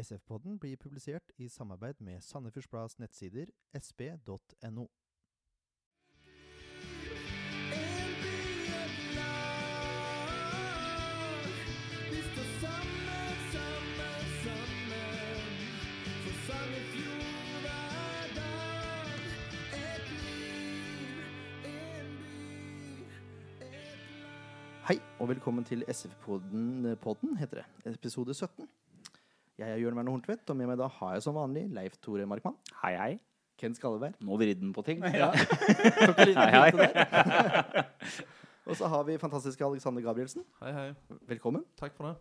SF-podden blir publisert i samarbeid med Sandefjords nettsider sp.no. Hei, og velkommen til SF-podden, podden, heter det. Episode 17. Jeg er Jørn Werner Horntvedt, og med meg da har jeg som vanlig Leif Tore Markmann, Hei, hei. Ken Skalleberg, Nå vrir den på ting. Ja. Hei, hei. og så har vi fantastiske Alexander Gabrielsen. Hei, hei. Velkommen. Takk for det.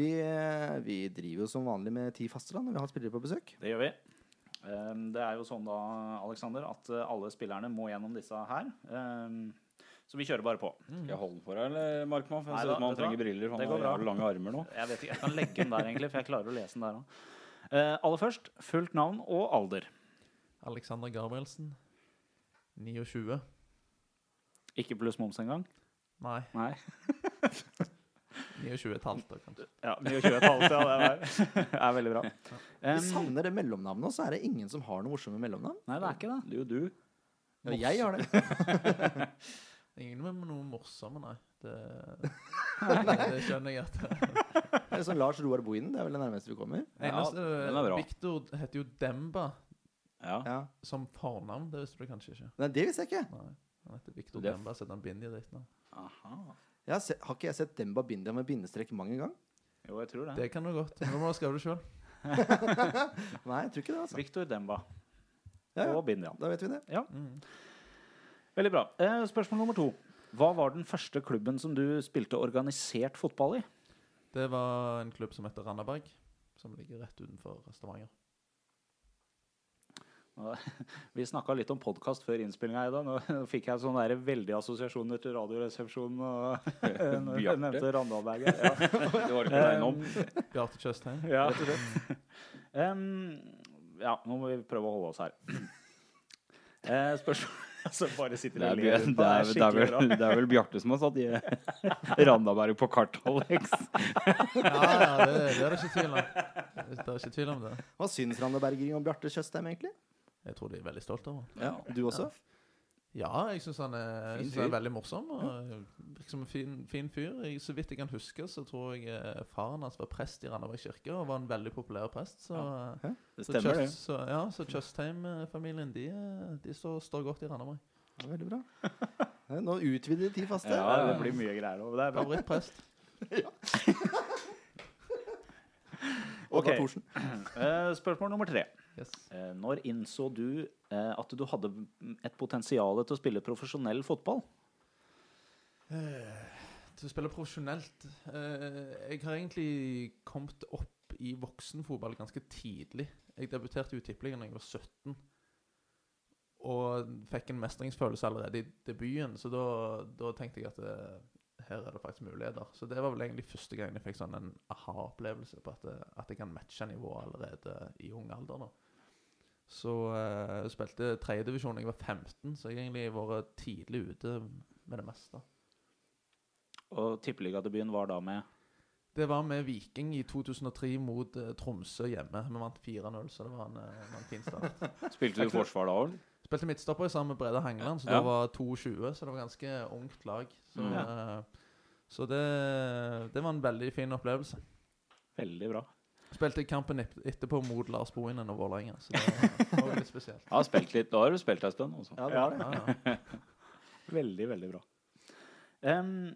Vi, eh, vi driver jo som vanlig med ti faste da, når vi har spillere på besøk. Det gjør vi. Um, Det er jo sånn da, Alexander, at uh, alle spillerne må gjennom disse her. Så vi kjører bare på. Skal jeg holde den for deg, eller, Markmann? For jeg ser ut som han trenger briller. Det Han går har jævlig lange armer nå. Jeg vet ikke, jeg kan legge den der, egentlig, for jeg klarer å lese den der òg. aller først fullt navn og alder. Alexander Gabrielsen. 29. Ikke pluss moms engang? Nei, Nei. 29 et halvt, da, kanskje. Ja, 29 et halvt, ja. Det er, er veldig bra. Vi Um, savner det mellomnavnet, og så er det ingen som har noe morsomme mellomnavn. nei, det er ikke det. Det er jo du. Ja, jeg har det. Ingen med noe morsomme, nei. Det, det skjønner jeg at Det er sånn Lars Roar Bohinen, det er vel det nærmeste vi kommer. Eneste den er bra. Victor heter jo Demba Ja. Ja. som fornavn. Det visste du kanskje ikke? Nei, det visste jeg ikke. Nei. Han heter Victor Det er f- Demba, setter han Bindi ditt nå. Aha. Jeg har, se, har ikke jeg sett Demba Bindia med bindestrek mange ganger? Jo, jeg tror det. Det kan du godt. Nå må du skrive det sjøl. Nei, jeg tror ikke det, altså. Victor Demba Ja, ja. og Bindia. Da vet vi det. Mm. Veldig bra. Eh, spørsmål nummer to. Hva var den første klubben som du spilte organisert fotball i? Det var en klubb som heter Randaberg, som ligger rett utenfor Stavanger. Vi snakka litt om podkast før innspillinga i dag. Nå fikk jeg sånne der veldige assosiasjoner til Radioresepsjonen og når jeg nevnte Randalberget. Ja. Det var det ikke deg om. Bjarte Tjøstheim. Ja, rett og slett. Em, ja, nå må vi prøve å holde oss her. Uh, spørsmål Altså, bare sitter og er, ler. det, Det er er, det, er vel, det er vel Bjarte som har satt i Randaberg på kart, Alex. Ja, ja, det, det er det ikke tvil om. Det er ikke tvil om det. Hva syns Randaberging om Bjarte Tjøstheim, egentlig? Jeg tror de er veldig stolte av ham. Ja, Du også? Ja, jeg syns han, er- synes han er veldig morsom. Og virker som en fin, fin fyr. Jeg, så vidt jeg kan huske, så tror jeg eh, faren hans var prest i Randaberg kirke, og var en veldig populær prest. Så, eh, Det det. Tjøst- så, ja, så Tjøstheim-familien de, eh, de står, står godt i Randaberg. Ja, veldig bra. Nå utvider de ti faste. Ja, det blir mye greier nå. Det bra. Favorittprest. ja. Ok. Eh, spørsmål nummer tre. Yes. Eh, når innså du eh, at du hadde et potensial til å spille profesjonell fotball? Til å spille profesjonelt eh, Jeg har egentlig kommet opp i voksenfotball ganske tidlig. Jeg debuterte i Tippeligaen da jeg var 17. Og fikk en mestringsfølelse allerede i debuten, så da, da tenkte jeg at det, her er det faktisk muligheter. Så det var vel egentlig første gang jeg fikk sånn en aha-opplevelse på at, at jeg kan matche nivået allerede i ung alder. da. Så uh, jeg spilte tredjedivisjon da jeg var 15, så jeg har egentlig vært tidlig ute med det meste. Og tippeligadebuten var da med Det var med Viking i 2003 mot uh, Tromsø hjemme. Vi vant 4-0, så det var en, eh, en fin start. Spilte du forsvar da òg? Spilte midtstopper sammen med Brede Hangeland, så Ja. det var 22, så det var ganske ungt lag. Så, Mm. eh, så det, det var en veldig fin opplevelse. Veldig bra. Spilte kampen etterpå mot Lars Bohinen og Vålerenga, så det var, litt spesielt. Ja, spilt litt. Da har du spilt en stund. Også. Ja, det var det. Ja, ja. Veldig, veldig bra. Um,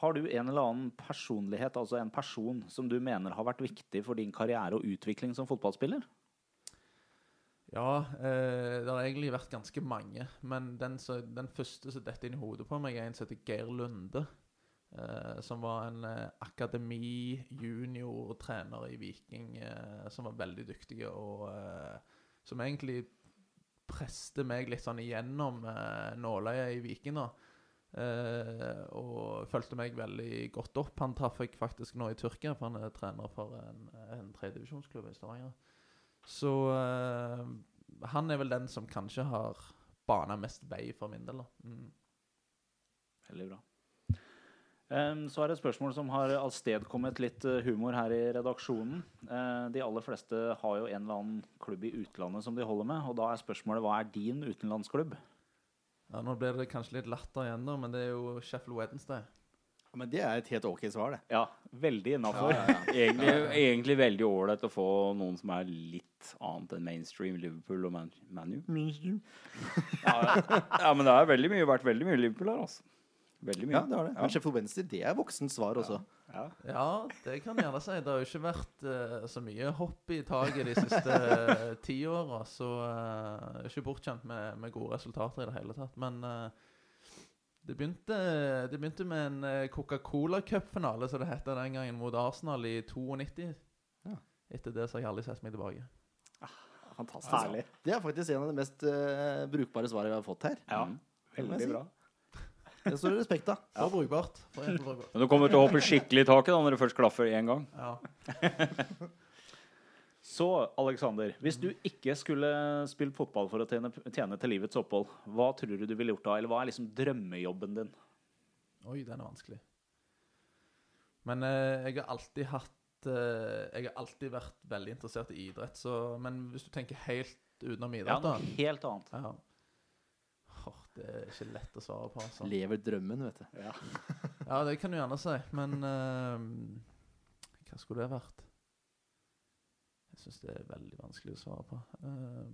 har du en eller annen personlighet, altså en person, som du mener har vært viktig for din karriere og utvikling som fotballspiller? Ja, eh, det har egentlig vært ganske mange. Men den, så, den første som detter inn i hodet på meg, er en som heter Geir Lunde. Eh, som var en eh, akademi junior-trener i Viking, eh, som var veldig dyktig, og eh, som egentlig preste meg litt sånn igjennom eh, nåløyet i Viking. da. Og fulgte meg veldig godt opp. Han traff jeg faktisk nå i Tyrkia, for han er trener for en, en tredjedivisjonsklubb i Stavanger. Så uh, han er vel den som kanskje har bana mest vei for min del. Mm. Veldig bra. Um, Så er det et spørsmål som har avstedkommet litt eh, humor her i redaksjonen. Uh, De aller fleste har jo en eller annen klubb i utlandet som de holder med. Og da er spørsmålet hva er din utenlandsklubb? Ja, nå blir det kanskje litt latter igjen, da, men det er jo Sheffield Wednesday. Men det er et helt ok svar, det. Ja, veldig innafor. Egentlig, egentlig veldig ålreit å få noen som er litt annet enn mainstream Liverpool og Man ManU. Ja, ja, men det har veldig mye, vært veldig mye Liverpool her, altså. Veldig mye. Ja, det har det. Men Sheffield Wednesday, det er voksent svar også. Ja. Ja, det kan jeg gjerne si. Det har jo ikke vært uh, så mye hopp i taket de siste uh, ti åra, så uh, ikke bortskjemt med, med gode resultater i det hele tatt. Men eh, det, begynte, det begynte med en eh, Coca-Cola Cup-finale, som det het den gangen, mot Arsenal i 92. Ja. Etter det så har jeg aldri sett meg tilbake. Fantastisk. Herlig. Det er faktisk en av de mest uh, brukbare svarene vi har fått her. Ja, Mm. Veldig si. bra. Det står det respekt av. For brukbart. For brukbart. Men du kommer til å hoppe skikkelig i taket da når det først klaffer én gang. Ja. Så, Alexander, hvis du ikke skulle spilt fotball for å tjene, tjene til livets opphold, hva tror du du ville gjort da? Eller hva er liksom drømmejobben din? Oi, den er vanskelig. Men eh, jeg har alltid hatt eh, Jeg har alltid vært veldig interessert i idrett, så Men hvis du tenker helt utenom Ja, idrett, da noe helt annet. ja. Oh, Det er ikke lett å svare på, altså. Lever drømmen, vet du. Ja. Ja, det kan du gjerne si, men eh, Hva skulle det vært? Jeg syns det er veldig vanskelig å svare på. Um,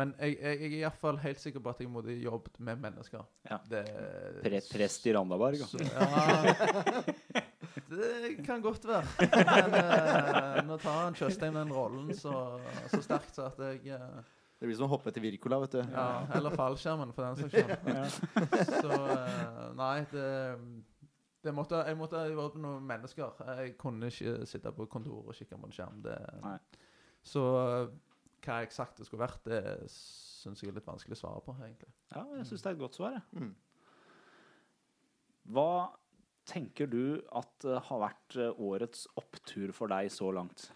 men jeg, jeg, jeg er iallfall helt sikker på at jeg måtte jobbet med mennesker. Ja. Det, Pre prest i Randaberg. altså. ja, det kan godt være. Men uh, nå tar han Tjøstheim den rollen så, så sterkt så at jeg uh, Det blir som å hoppe etter Wirkola, vet du. Ja, eller fallskjermen, for den saks skyld. Så uh, nei, det måtte, jeg måtte vært med noen mennesker. Jeg kunne ikke sitte på kontoret og kikke på en skjerm. Det, så eh, hva eksakt det skulle vært, det syns jeg er litt vanskelig å svare på, egentlig. Ja, jeg syns det er et godt svar. jeg. Mm. Hva tenker du at eh, har vært eh, årets opptur for deg så langt?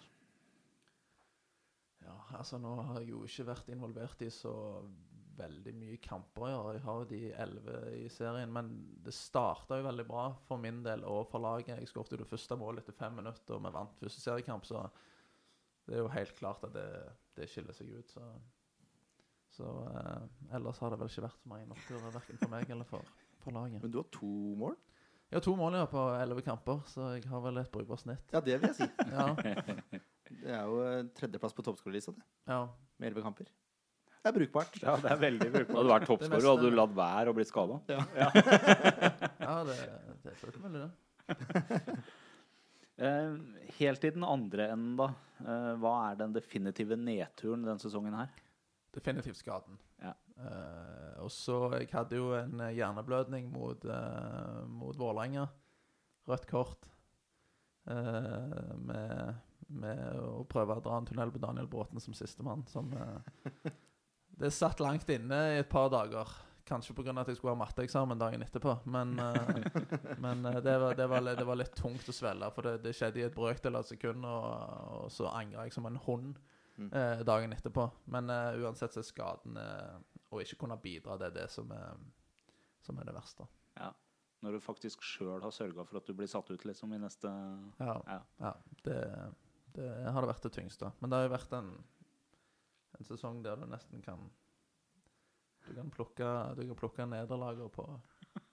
Ja, altså Nå har jeg jo ikke vært involvert i så veldig mye kamper å gjøre. Jeg har jo de elleve i serien, men det starta jo veldig bra for min del og for laget. Jeg skåret det første målet etter fem minutter, og vi vant første seriekamp, så det er jo helt klart at det, det skiller seg ut. Så, så eh, ellers har det vel ikke vært så mange oppturer, verken for meg eller for, for laget. Men du har to mål? Jeg har to mål ja, på elleve kamper, så jeg har vel et brukbart snitt. Ja, det vil jeg si. Ja, Det er jo eh, tredjeplass på toppskårerlista, det. ja. Med elleve kamper. Det er brukbart. Ja, det er veldig brukbart. Hadde du vært toppskårer, hadde du latt være å bli skada. ja det, det er mulig, det. Helt i den andre enden, da. Eh, hva er den definitive nedturen denne sesongen her? Definitivt skaden. Ja. Uh, og så Jeg hadde jo en hjerneblødning mot, uh, mot Vålerenga. Rødt kort. Uh, med, med å prøve å dra en tunnel på Daniel Bråten som sistemann. Som Det satt langt inne i et par dager. Kanskje pga. at jeg skulle ha matteeksamen dagen etterpå. Men, eh, men eh, det, var, det, var, det var litt tungt å svelge, for det, det skjedde i et brøkdel av et sekund, og, og så angra jeg som en hund Mm. eh, dagen etterpå. Men eh, uansett så er skaden eh, å ikke kunne bidra, det er det som er, som er det verste. Når du faktisk sjøl har sørga for at du blir satt ut liksom i neste Ja, Ja. ja det, det har det vært det tyngste. Men det har jo vært en, en sesong der du nesten kan Du kan plukke, du kan plukke nederlager på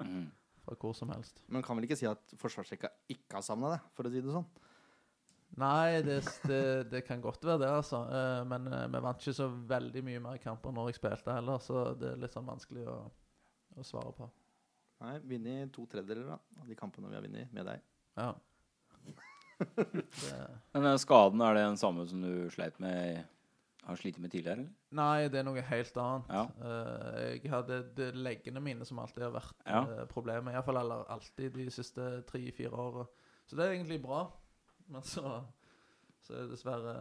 Mm. fra hvor som helst. Men kan vel ikke si at forsvarsrekka ikke har savna det, for å si det sånn. Nei, det, det, det kan godt være det, altså. Eh, Men eh, vi vant ikke så veldig mye mer kamper når jeg spilte heller, så det er litt sånn vanskelig å, å svare på. Nei, vunnet to tredjedeler av de kampene vi har vunnet med deg. Ja. Det, Men den skaden, er det den samme som du sleit med Har slitt med tidligere, eller? Nei, det er noe helt annet. Ja. Eh, jeg hadde det leggene mine som alltid har vært Ja. uh, problemet. Iallfall eller alltid de siste tre-fire åra. Så det er egentlig bra. Men så, så er det dessverre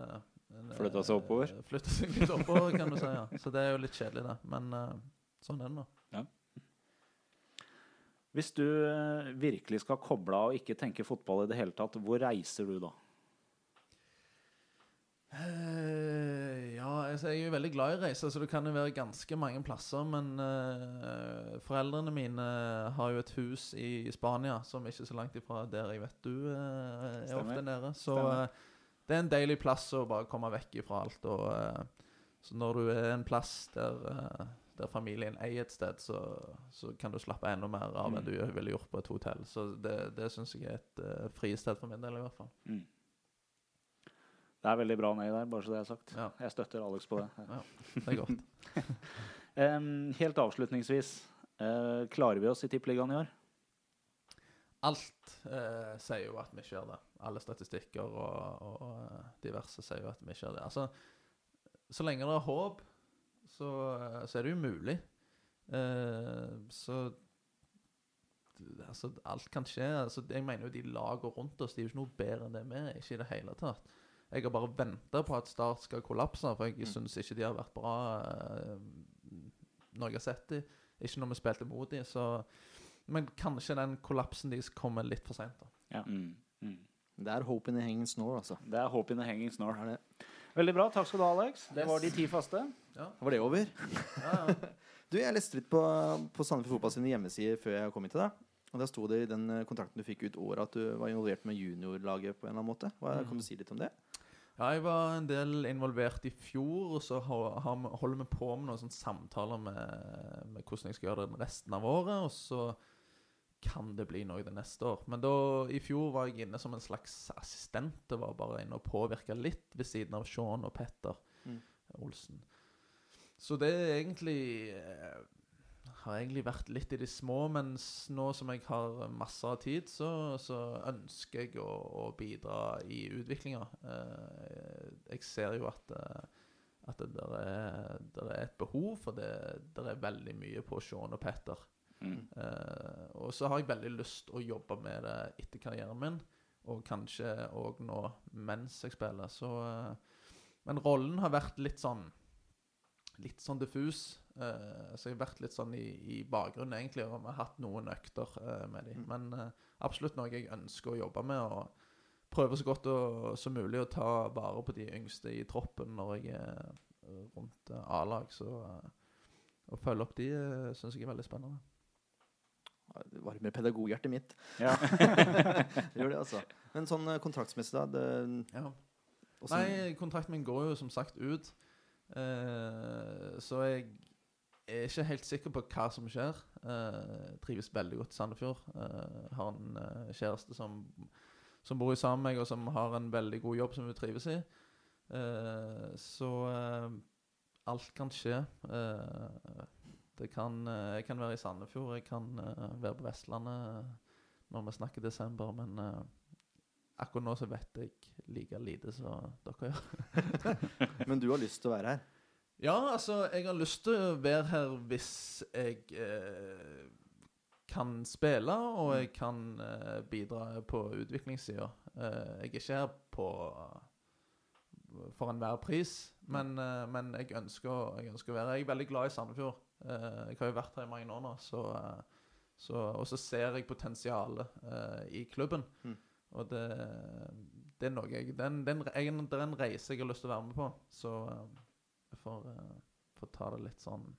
en, Flytta seg oppover? eh, Flytta seg litt oppover, kan du si. ja. Så det er jo litt kjedelig, det. Men eh, sånn er det nå. Hvis du eh, virkelig skal koble av og ikke tenke fotball i det hele tatt, hvor reiser du da? Eh, ja, altså, jeg er jo veldig glad i å reise, så det kan jo være ganske mange plasser. Men uh, foreldrene mine har jo et hus i Spania som er ikke så langt ifra der jeg vet du uh, er Stemmer. ofte nede. Så eh, det er en deilig plass å bare komme vekk ifra alt. Og, så når du er en plass der, der familien eier et sted, så, så kan du slappe enda mer av enn Mm. du ville gjort på et hotell. Så det, det syns jeg er et uh, fristed for min del, i hvert fall. Mm. Det er veldig bra nei der, bare så det er sagt. Ja. Jeg støtter Alex på det. Det er godt. um, helt avslutningsvis, Uh, klarer vi oss i Tippeligaen i år? Alt uh, sier jo at vi ikke gjør det. Alle statistikker og, og uh, diverse sier jo at vi ikke gjør det. Altså, så lenge det er håp, så, så er det jo mulig. Så Altså, alt kan skje. Altså, jeg mener jo de lagene rundt oss De er jo ikke noe bedre enn det vi er. Ikke i det hele tatt. Jeg har bare venta på at Start skal kollapse, for jeg Mm. syns ikke de har vært bra eh, når jeg har sett dem. Ikke når vi spilte mot dem. Så men kanskje den kollapsen deres kommer litt for seint. Ja. Mm. Mm. Det er hope in the hanging snore, altså. Det er hope in the hanging snore. Er det, Veldig bra. Takk skal du ha, Alex. Det var de ti faste. var det over? Ja, ja. Du, Jeg leste litt på, på Sandefjord Fotball sine hjemmesider før jeg kom hit til deg. Og Der sto det i den eh, kontrakten du fikk ut året at du var involvert med juniorlaget på en eller annen måte. Hva, mm. Kan du si litt om det? Ja, jeg var en del involvert i fjor, og så holder vi på med noen samtaler med, med hvordan jeg skal gjøre det resten av året. Og så kan det bli noe det neste år. Men da, i fjor var jeg inne som en slags assistent. Det var bare inne og påvirka litt ved siden av Sean og Petter Mm. Olsen. Så det er egentlig eh, har egentlig vært litt i de små, mens nå som jeg har masse av tid, så, så ønsker jeg å, å bidra i utviklinga. Eh, jeg ser jo at, eh, at det der er, der er et behov, for det der er veldig mye på Sean og Petter. Mm. Eh, og så har jeg veldig lyst å jobbe med det etter karrieren min, og kanskje òg nå mens jeg spiller. Så, men rollen har vært litt sånn Litt sånn diffus. Eh, så jeg har vært litt sånn i, i bakgrunnen, egentlig, og vi har hatt noen økter eh, med dem. Mm. Men eh, absolutt noe jeg ønsker å jobbe med, og prøve så godt og, som mulig å ta vare på de yngste i troppen når jeg er rundt A-lag. Så å følge opp de uh, syns jeg er veldig spennende. Det varmer pedagoghjertet mitt. Ja. Det gjør det, altså. Men sånn kontraktsmessig, da det, Ja. Nei, kontrakten min går jo som sagt ut. Eh, så jeg er ikke helt sikker på hva som skjer. Uh, trives veldig godt i Sandefjord. Uh, har en uh, kjæreste som, som bor sammen med meg, og som har en veldig god jobb som hun trives i. Så alt kan skje. Det kan, jeg kan være i Sandefjord, jeg kan være på Vestlandet når vi snakker desember, men akkurat nå så vet jeg like lite som dere gjør. Men du har lyst til å være her? Ja, altså, jeg har lyst til å være her hvis jeg eh, kan spille, og jeg kan eh, bidra på utviklingssida. Eh, jeg er ikke her på for enhver pris, men, eh, men jeg, ønsker, jeg ønsker å være. Jeg er veldig glad i Sandefjord. Eh, jeg har jo vært her i mange år nå, så, eh, så, og så ser jeg potensialet i klubben. Mm. Og det, det er noe jeg det er, en, det, er en, jeg- det er en reise jeg har lyst til å være med på. Så får, eh, får ta det litt sånn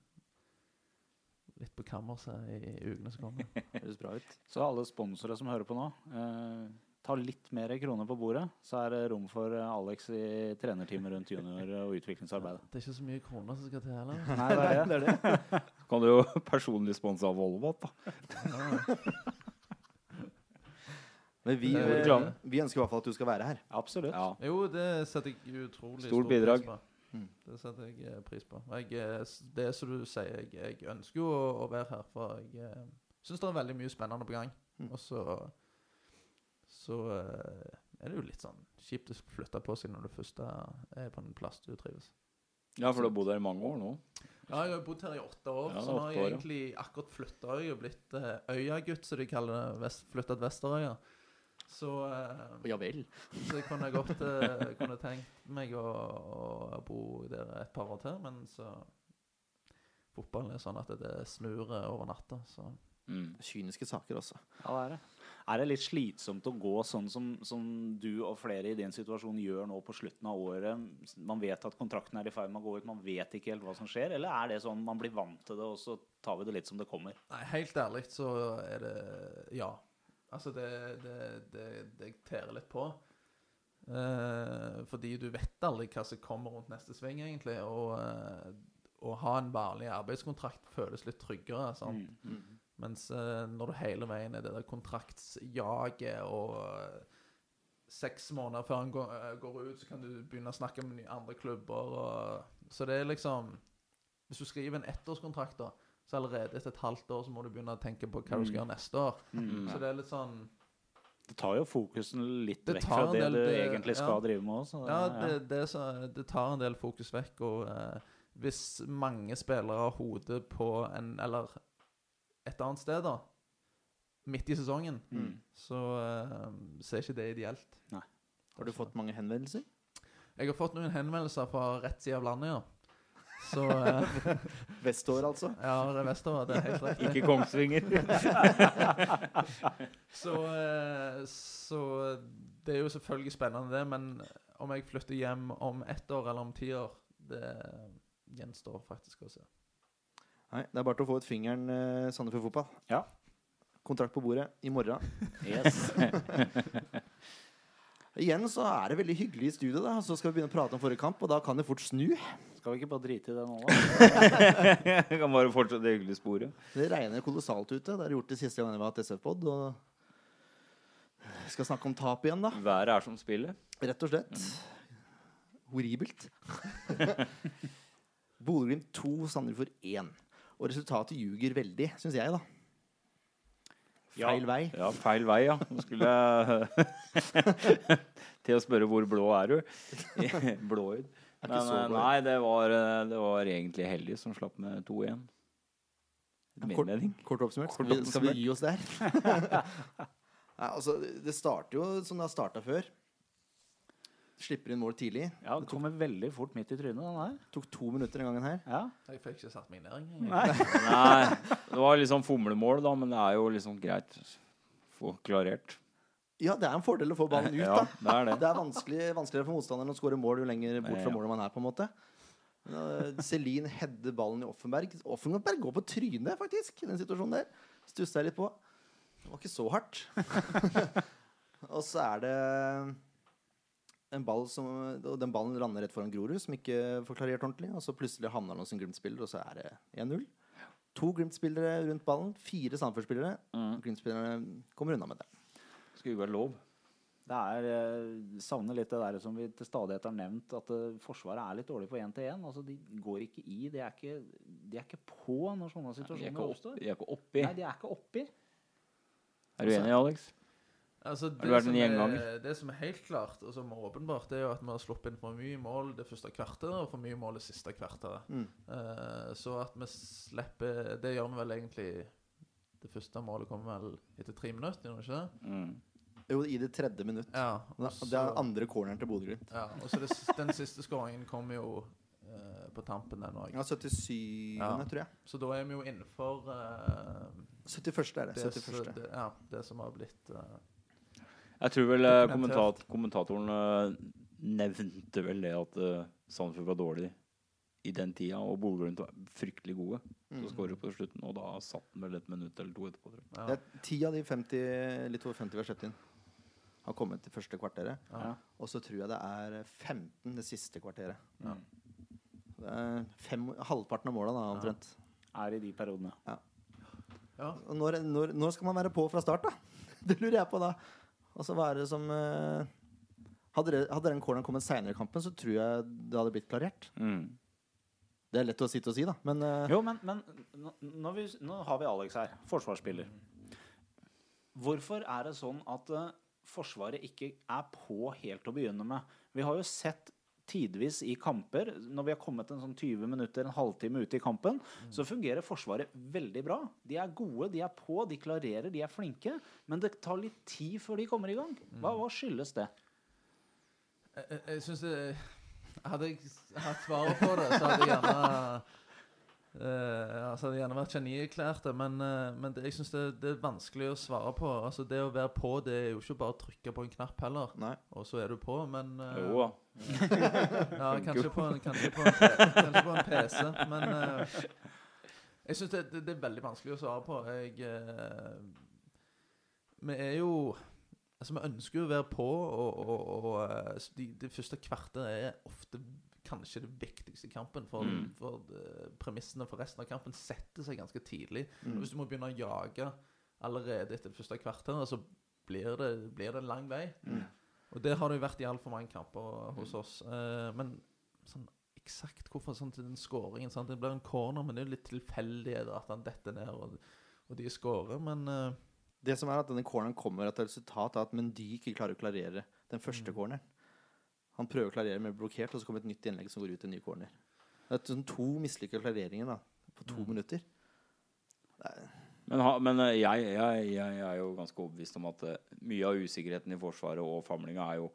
Litt på kammerset i, i ukene som kommer. Høres bra ut. Så alle sponsorer som hører på nå, uh, ta litt mer kroner på bordet, så er det rom for eh, Alex i trenerteamet rundt junior- og utviklingsarbeidet. Det er ikke så mye kroner som skal til heller. Nei, det er det. det er det. Kan du jo personlig sponse av Volvo, da. Ja. Men vi, vi ønsker i hvert fall at du skal være her. Absolutt. Ja. Jo, det setter jeg utrolig Stort stor bidrag. pris på. Mm. Det setter jeg eh, pris på. Jeg, eh, det er som du sier, jeg, jeg ønsker jo å, å være her, for jeg eh, syns det er veldig mye spennende på gang. Mm. Og så så er det jo litt sånn kjipt å flytte på seg når du først er på en plass du trives. ja, for du har bodd her i mange år nå. Ja, jeg har bodd her i åtte år, Ja, så nå har jeg år, ja. egentlig akkurat flytta og blitt uh, øyagutt, som de kaller det. Vest, flytta til Vesterøya. Så, eh, Ja vel. så jeg kunne godt uh, kunne tenkt meg å, å bo der et par år til, men så Fotballen er sånn at det snur over natta, så Mm. Kyniske saker også. Ja, det er det. Er det litt slitsomt å gå sånn som, som du og flere i din situasjon gjør nå på slutten av året? Man vet at kontrakten er i ferd med å gå ut, man vet ikke helt hva som skjer? Eller er det sånn man blir vant til det, og så tar vi det litt som det kommer? Nei, helt ærlig så er det ja. Altså, det, det, det, det tærer litt på. Eh, fordi du vet aldri hva som kommer rundt neste sving, egentlig. Og eh, å ha en vanlig arbeidskontrakt føles litt tryggere. Sant? Mm. Mens eh, når du hele veien er det der kontraktsjaget og eh, seks måneder før han går, eh, går ut, så kan du begynne å snakke med andre klubber. Og, så det er liksom Hvis du skriver en ettårskontrakt, da, så allerede etter et halvt år så må du begynne å tenke på hva du skal gjøre neste år. Mm. Så det er litt sånn Det tar jo fokusen litt vekk fra det del- du det- egentlig skal ja. drive med òg. Ja, det, det, så, det tar en del fokus vekk, og eh, hvis mange spillere har hodet på en Eller et annet sted, da, midt i sesongen, Mm. så, eh, så er ikke det ideelt. Har du fått mange henvendelser? Jeg har fått noen henvendelser fra rett side av landet, ja. Så eh, Vestover, altså. Ja, det er vestover. Det er helt rett. Ikke Kongsvinger. Så, eh, så det er jo selvfølgelig spennende, det. Men om jeg flytter hjem om ett år eller om ti år, det gjenstår faktisk å se. Nei, Det er bare til å få ut fingeren, uh, Sandefjord Fotball. Ja. Kontrakt på bordet i morgen. Yes. Igjen så er det veldig hyggelig i studio, da. Så skal vi begynne å prate om forrige kamp, og da kan det fort snu. Skal vi ikke bare drite i det nå, da? Jeg kan bare fortsette det hyggelige sporet. Det regner kolossalt ute. Det har gjort det siste gang vi har hatt SF-pod. Og vi skal snakke om tap igjen, da. Været er som spillet. Rett og slett. Horribelt. Bodø-Glimt 2, Sandefjord 1. Og resultatet ljuger veldig, syns jeg, da. Feil vei. Ja, feil vei, ja. Nå skulle jeg til å spørre hvor blå er du? Blåøyd. Men eh, nei, det var, eh, det var egentlig heldig som slapp med 2-1. Kort- Kort oppsummert. Skal vi, skal vi gi oss der? Nei, altså, det starter jo som det har starta før. Slipper inn mål tidlig. Ja, det kommer veldig fort midt i trynet, den her. Tok to minutter den gangen her. Ja. Jeg fikk ikke satt meg ned engang. Nei. Nei, det var liksom fomlemål, da, men det er jo liksom greit å få klarert. Ja, det er en fordel å få ballen ut, Ja, da. det er det. Det er vanskelig, vanskeligere for motstanderen å skåre mål jo lenger bort fra Ja. målet man er. på en måte Uh, Celine header ballen i Offenberg. Offenberg går på trynet, faktisk, i den situasjonen der. Stussa jeg litt på. Det var ikke så hardt. og så er det en ball som og Den ballen lander rett foran Grorud, som ikke får klarert ordentlig. Og så plutselig havner han hos en Glimt-spiller, og så er det 1-0. To Glimt-spillere rundt ballen. Fire Sandefjord-spillere. Mm. Glimt-spillerne kommer unna med det. Skulle jo være lov. Det er eh, savner litt det der som vi til stadighet har nevnt, at eh, Forsvaret er litt dårlig på én-til-én. Altså, de går ikke i. De er ikke, de er ikke på når sånne er situasjoner oppstår. de er ikke oppi. Nei, de er ikke oppi. Er du enig, Alex? Altså, du det, vært som en er, gjenganger? det som er helt klart, og som er åpenbart, det er jo at vi har sluppet inn for mye mål det første kvarteret og for mye mål det siste kvarteret. Mm. Uh, så at vi slipper Det gjør vi vel egentlig Det første målet kommer vel etter tre minutter, gjør det ikke det? Mm. Jo, i det tredje minutt. Ja. Det og det er andre corneren til Bodø-Glimt. ja, og så det, den siste skåringen kommer jo uh, på tampen, den òg. Ja, 77. Ja. tror jeg. Så da er vi jo innenfor uh, 71. er det. det, 71. som- det, ja, det som har blitt eh, Jeg tror vel eh, kommentat kommentatoren eh, nevnte vel det at uh, Sandefjord var dårlig i den tida, og Bodø-Glimt var fryktelig gode. Så Mm. skårer på slutten, og da satt han vel et minutt eller to etterpå. Ja. Det er ti av de 50, litt over 50 vi har sett inn, har kommet til første kvarteret. Ja. Og så tror jeg det er 15 det siste kvarteret. Ja. Det er fem, halvparten av måla, da, omtrent. Er i de periodene. ja. Og når, når, når skal man være på fra start, da? Det lurer jeg på da. Altså, hva er det som eh, Hadde, det, hadde den corneren kommet seinere i kampen, så tror jeg det hadde blitt klarert. Mm. Det er lett å sitte og si, da, men eh, Jo, men, men nå, vi, nå har vi Alex her, forsvarsspiller. Hvorfor er det sånn at eh, Forsvaret ikke er på helt å begynne med? Vi har jo sett tidvis i kamper, når vi har kommet en sånn 20 minutter, en halvtime ute i kampen, så fungerer Forsvaret veldig bra. De er gode, de er på, de klarerer, de er flinke. Men det tar litt tid før de kommer i gang. Hva, hva skyldes det? Jeg, jeg, jeg synes det Hadde jeg hatt svaret på det, så hadde jeg gjerne Eh, altså, det hadde gjerne vært genierklærte, men, uh, men det, jeg syns det, det er vanskelig å svare på. Altså, Det å være på, det er jo ikke bare å trykke på en knapp heller, Nei. og så er du på, men uh, Jo da. Ja, kanskje på en, kanskje på en, kanskje på en PC, men uh, jeg syns det, det, det er veldig vanskelig å svare på. Jeg Vi er jo Altså, vi ønsker jo å være på, og, og, og s- de, første kvarter er ofte kanskje det viktigste i kampen. For, Mm. for eh, premissene for resten av kampen setter seg ganske tidlig. Mm. Hvis du må begynne å jage allerede etter det første kvarteret, så blir det, blir det en lang vei. Mm. Og det har det jo vært i altfor mange kamper hos oss. Eh, men sånn eksakt hvorfor sånn til den skåringen sånn, Det blir en corner, men det er jo litt tilfeldig at han detter ned, og, og de skårer, Men eh, Det som er at denne corneren kommer etter resultat av at Mendy ikke klarer å klarere den første Mm. corneren. Han prøver å klarere, blir blokkert, og så kommer et nytt innlegg som går ut i en ny corner. Det er sånn to mislykka klareringer da, på to Mm. minutter. Er, Men, ha, men eh, jeg, jeg, jeg er jo ganske overbevist om at eh, mye av usikkerheten i Forsvaret og famlinga er jo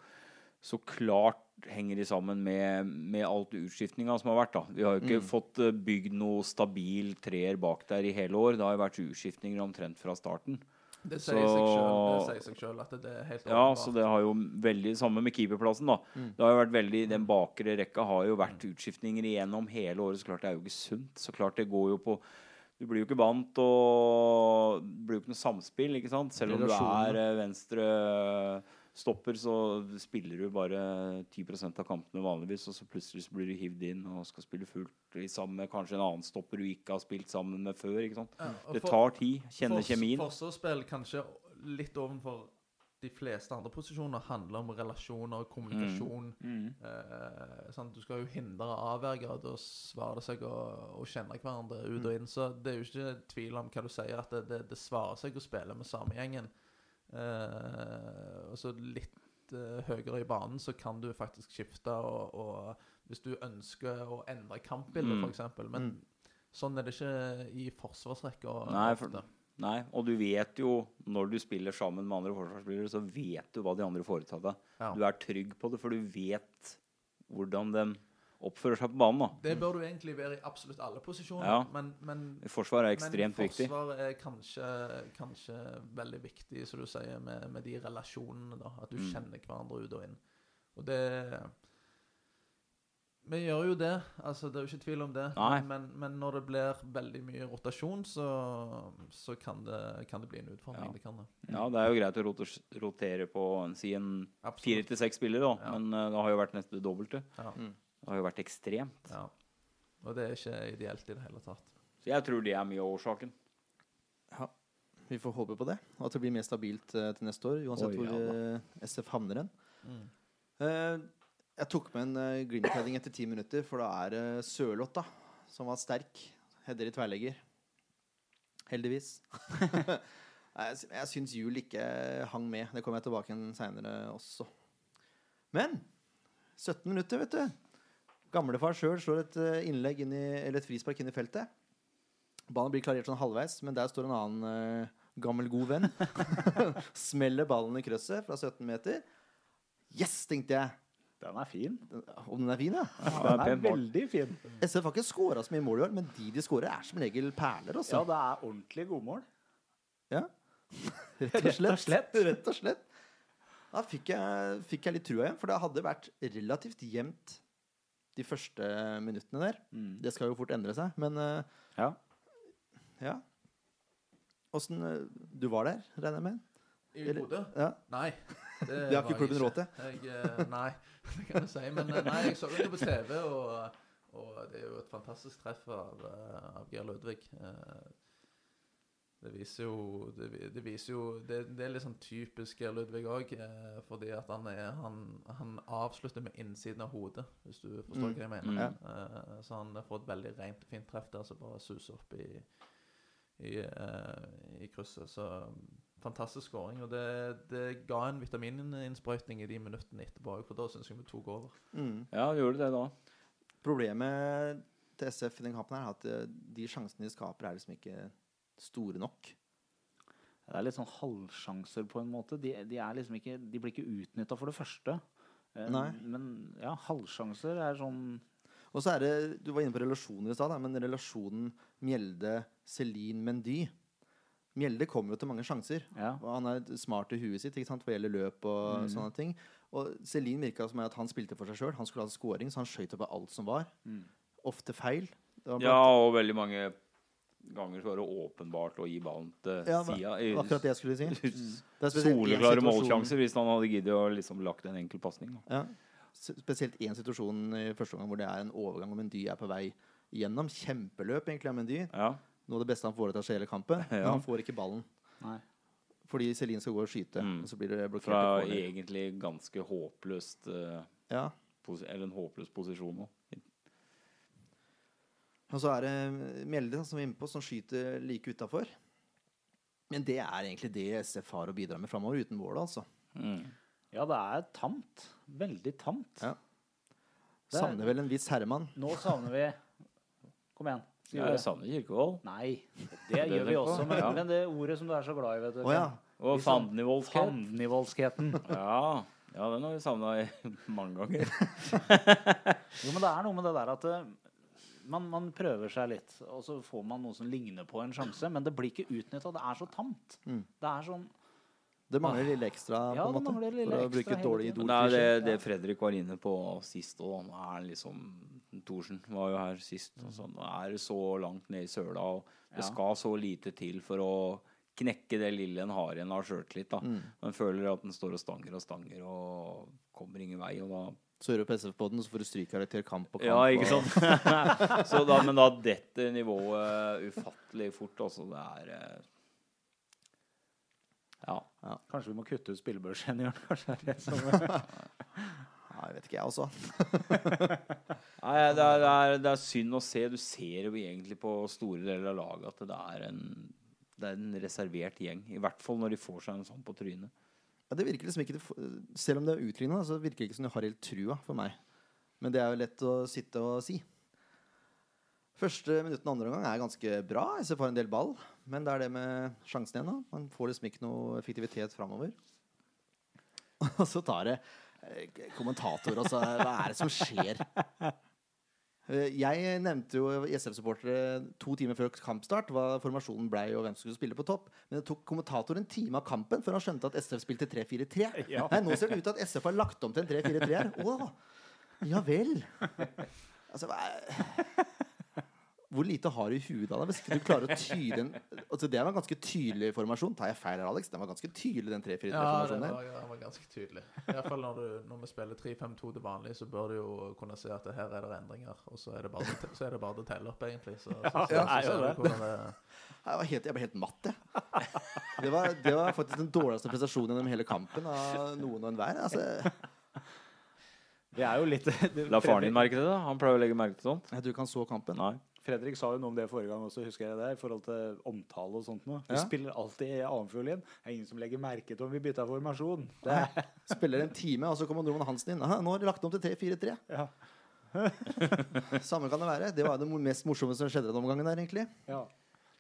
så klart henger de sammen med, med alt utskiftninga som har vært. da. Vi har jo ikke Mm. fått eh, bygd noe stabil treer bak der i hele år. Det har jo vært utskiftninger omtrent fra starten. Det sier Så- seg selv, det sier seg selv at det er helt Ja, så det har jo veldig Samme med keeperplassen, da. Mm. Det har jo vært veldig Den bakre rekka har jo vært utskiftninger igjennom hele året. Så klart det er jo ikke sunt. Så klart det går jo på Du blir jo ikke vant, og det blir jo ikke noe samspill, ikke sant. Selv om du er eh, venstre stopper, så spiller du bare 10% av kampene vanligvis, og så plutselig så blir du hivd inn og skal spille fullt i sammen med kanskje en annen stopper du ikke har spilt sammen med før. ikke sant. Ja, Det tar tid. Kjenne Fors- kjemien. Forsvarsspill kanskje litt ovenfor de fleste andre posisjoner handler om relasjoner og kommunikasjon. Mm. Eh, sant? Du skal jo hindre og da svarer det seg å, å kjenne hverandre ut og inn. Så det er jo ikke tvil om hva du sier, at det, det, det svarer seg å spille med samme gjengen. Eh, og så litt eh, høyere i banen så kan du faktisk skifte, og, og hvis du ønsker å endre kampbildet, Mm. eksempel Men sånn er det ikke i forsvarsrekka. Nei, for- Nei, og du vet jo når du spiller sammen med andre forsvarsspillere, så vet du hva de andre foretar deg. Ja. Du er trygg på det, for du vet hvordan de oppfører seg på banen. da. Det bør du egentlig være i absolutt alle posisjoner, Ja. men, men forsvaret er ekstremt men viktig. forsvar er kanskje, kanskje veldig viktig, som du sier, med, med de relasjonene. da, At du Mm. kjenner hverandre ut og inn. Og det Vi gjør jo det, altså det er jo ikke tvil om det. Nei. Men, men når det blir veldig mye rotasjon, så, så kan, det, kan det bli en utfordring. Ja. Det kan det. Ja, Det er jo greit å rotere på en- si en fire til seks spillere, da. Ja. men eh, det har jo vært nesten det dobbelte. Ja. Mm. Det har jo vært ekstremt. ja. Og det er ikke ideelt i det hele tatt. Så jeg tror det er mye av årsaken. Ja, vi får håpe på det. Og at det blir mer stabilt uh, til neste år, uansett Oi, hvor ja eh, SF havner hen. Mm. Uh, jeg tok med en uh, green etter ti minutter, for da er det Sørloth da, som var sterk. Header i tverrlegger. Heldigvis. jeg jeg syns Jul ikke hang med. Det kommer jeg tilbake igjen seinere også. Men 17 minutter, vet du. Gamlefar sjøl slår et eh, innlegg inn i, eller et frispark inn i feltet. Ballen blir klarert sånn halvveis, men der står en annen uh, gammel, god venn. Smeller ballen i krøsset fra 17 meter. Yes, tenkte jeg. Den er fin. Om den er fin, ja. Ja, er den er veldig fin. SF har ikke skåra så mye mål i år, men de de skårer, er som regel perler. Også. Ja, det er ordentlig godmål. Ja. Rett og slett. Rett og slett. Da fikk jeg, fikk jeg litt trua igjen, for det hadde vært relativt jevnt de første minuttene der. Mm. Det skal jo fort endre seg, men uh, Ja. ja. Åssen eh, Du var der, regner jeg med? I Bodø? Ja. Nei. Det, Det har ikke klubben råd til. Jeg, eh, nei, det kan du si. Men nei, jeg så det på TV, og, og det er jo et fantastisk treff av, av Geir Ludvig. Eh, Det viser jo Det, det viser jo det, det er litt sånn typisk Ludvig òg, fordi at han er han, han avslutter med innsiden av hodet, hvis du forstår Mm. hva jeg mener. Mm. Eh, Så han får et veldig rent og fint treff der som bare suser opp i, i, eh, i krysset. Så um, fantastisk skåring. Og det, det ga en vitamininnsprøytning i de minuttene etterpå, for da syns jeg vi tok over. Mm. Ja, gjorde det da. Problemet til SF i den kampen her er at eh, de sjansene de skaper, er liksom ikke store nok. Det er litt sånn halvsjanser på en måte. De, de, er liksom ikke, de blir ikke utnytta for det første. Eh, Nei. Men ja, halvsjanser er sånn Og så er det, Du var inne på relasjoner i stad, men relasjonen Mjelde-Celine-Mendy Mjelde kommer jo til mange sjanser. Ja. Og han er smart i huet sitt ikke sant, hva gjelder løp og sånne ting. Og Celine virka som at han spilte for seg sjøl. Han skulle ha scoring, så han skøyt på alt som var. Ofte feil. Ja, og veldig mange ganger så var det åpenbart å gi ballen til Ja, sida. akkurat det jeg skulle si. Det er Soleklare målsjanser hvis han hadde giddet å liksom lagt en enkel pasning. Ja. Spesielt én situasjon i første omgang hvor det er en overgang, og Mendy er på vei gjennom. Kjempeløp, egentlig, av Mendy. Ja. Noe av det beste han får seg i hele kampen. Men han får ikke ballen. Nei. Fordi Celine skal gå og skyte, Mm. og så blir det blokkert. Fra egentlig ganske håpløst uh, Ja. Eller en håpløs posisjon nå. Og så er det Mjelde som vi er inne på, som skyter like utafor. Men det er egentlig det SF har å bidra med framover, uten mål, altså. Mm. Ja, det er tamt. Veldig tamt. Ja. Er- Savner vel en viss Herman. Nå savner vi Kom igjen. Ja, jeg savner Kirkevold. Nei, det Det gjør vi også. Men, Ja. men det ordet som du er så glad i, vet du. Oh, ja. Og fandenivoldskhet. Fandenivoldskheten. Ja. ja, den har vi savna mange ganger. Jo, men det er noe med det der at eh, man, man prøver seg litt, og så får man noe som ligner på en sjanse, men det blir ikke utnytta. Det er så tamt. Mm. Det er sånn Det mangler lille ekstra, Ja, på en det måte. lille For å ekstra bruke et dårlig. Det er det, det Fredrik var inne på sist òg. Nå er han liksom Thorsen var jo her sist. Og sånn. Nå er det så langt ned i søla, og det Ja. skal så lite til for å knekke det lille en har igjen av sjøltillit. Mm. Man føler at en står og stanger og stanger og kommer ingen vei. og da Så hører du på SF-poden, så får du strykkarakter kamp og kamp. Ja, ikke sant? så da, men da detter nivået ufattelig fort. Altså, det er ja. Ja. Kanskje vi må kutte ut spillebørsen, Jørn? Kanskje det er det som Ja, jeg vet ikke, jeg også. Nei, det er, det, er, det er synd å se. Du ser jo egentlig på store deler av laget at det er en, det er en reservert gjeng. I hvert fall når de får seg en sånn på trynet. Ja, det virker liksom ikke Selv om det er utligna, så virker det ikke som du har helt trua for meg. Men det er jo lett å sitte og si. Første minutten andre omgang er ganske bra. SF har en del ball. Men det er det med sjansen igjen. da Man får liksom ikke noe effektivitet framover. Og så tar det kommentator, og så Hva er det som skjer? Eh, Jeg nevnte jo SF-supportere to timer før kampstart hva formasjonen blei og hvem som skulle spille på topp. Men det tok kommentator en time av kampen før han skjønte at SF spilte 3-4-3. Ja. Nei, nå ser det ut til at SF har lagt om til en 3-4-3 her. Å, ja vel. Altså, Hvor lite har du i huet da? Hvis ikke du klarer å tyde en altså, Det var en ganske tydelig formasjon. Tar jeg feil her, Alex? Den var ganske tydelig, den 3-4-3-formasjonen var, der. ja, det var ganske tydelig. I hvert fall når, du, når vi spiller 3-5-2 til vanlig, så bør du jo kunne se at her er det endringer. Og så er det bare, så er det bare å telle opp, egentlig. Så, så, så, det så, jo ser det. du hvordan det Jeg, var helt, jeg ble helt matt, jeg. Det var, det var faktisk den dårligste prestasjonen gjennom hele kampen av noen og enhver. Altså, det er jo litt La faren din merke til det? Han pleier å legge merke til sånt. jeg tror ikke han så kampen. Nei. Fredrik sa jo noe om det forrige gang også, husker jeg det, i forhold til omtale og sånt noe. Vi Ja. spiller alltid i annenfiolin. Det er ingen som legger merke til om vi bytta formasjon. Det er, Spiller en time, og så kommer Roman Hansen inn. Aha, nå har de lagt om til 3-4-3. ja, Samme kan det være. Det var det mest morsomme som skjedde den omgangen der, egentlig. ja,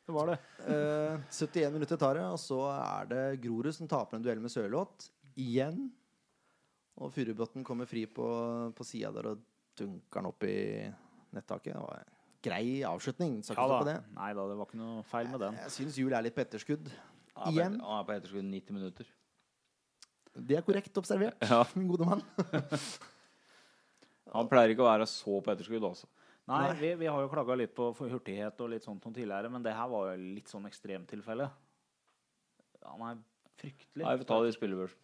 det var det. Uh, 71 minutter tar det, og så er det Grorud som taper en duell med Sørloth. Igjen. Og Furubotn kommer fri på, på sida der og dunker den opp i nettaket. Det var grei avslutning. Skal Ja da. på det. Nei da, det var ikke noe feil med den. Jeg syns Jul er litt på etterskudd. Er Igjen. Han er på etterskudd 90 minutter. Det er korrekt observert, Ja. min gode mann. Han pleier ikke å være så på etterskudd, altså. Nei, Nei. vi, vi har jo klaga litt på for hurtighet og litt sånt noe tidligere, men det her var jo litt sånn ekstremtilfelle. Han er fryktelig. Nei, vi får ta det i spillebørsen.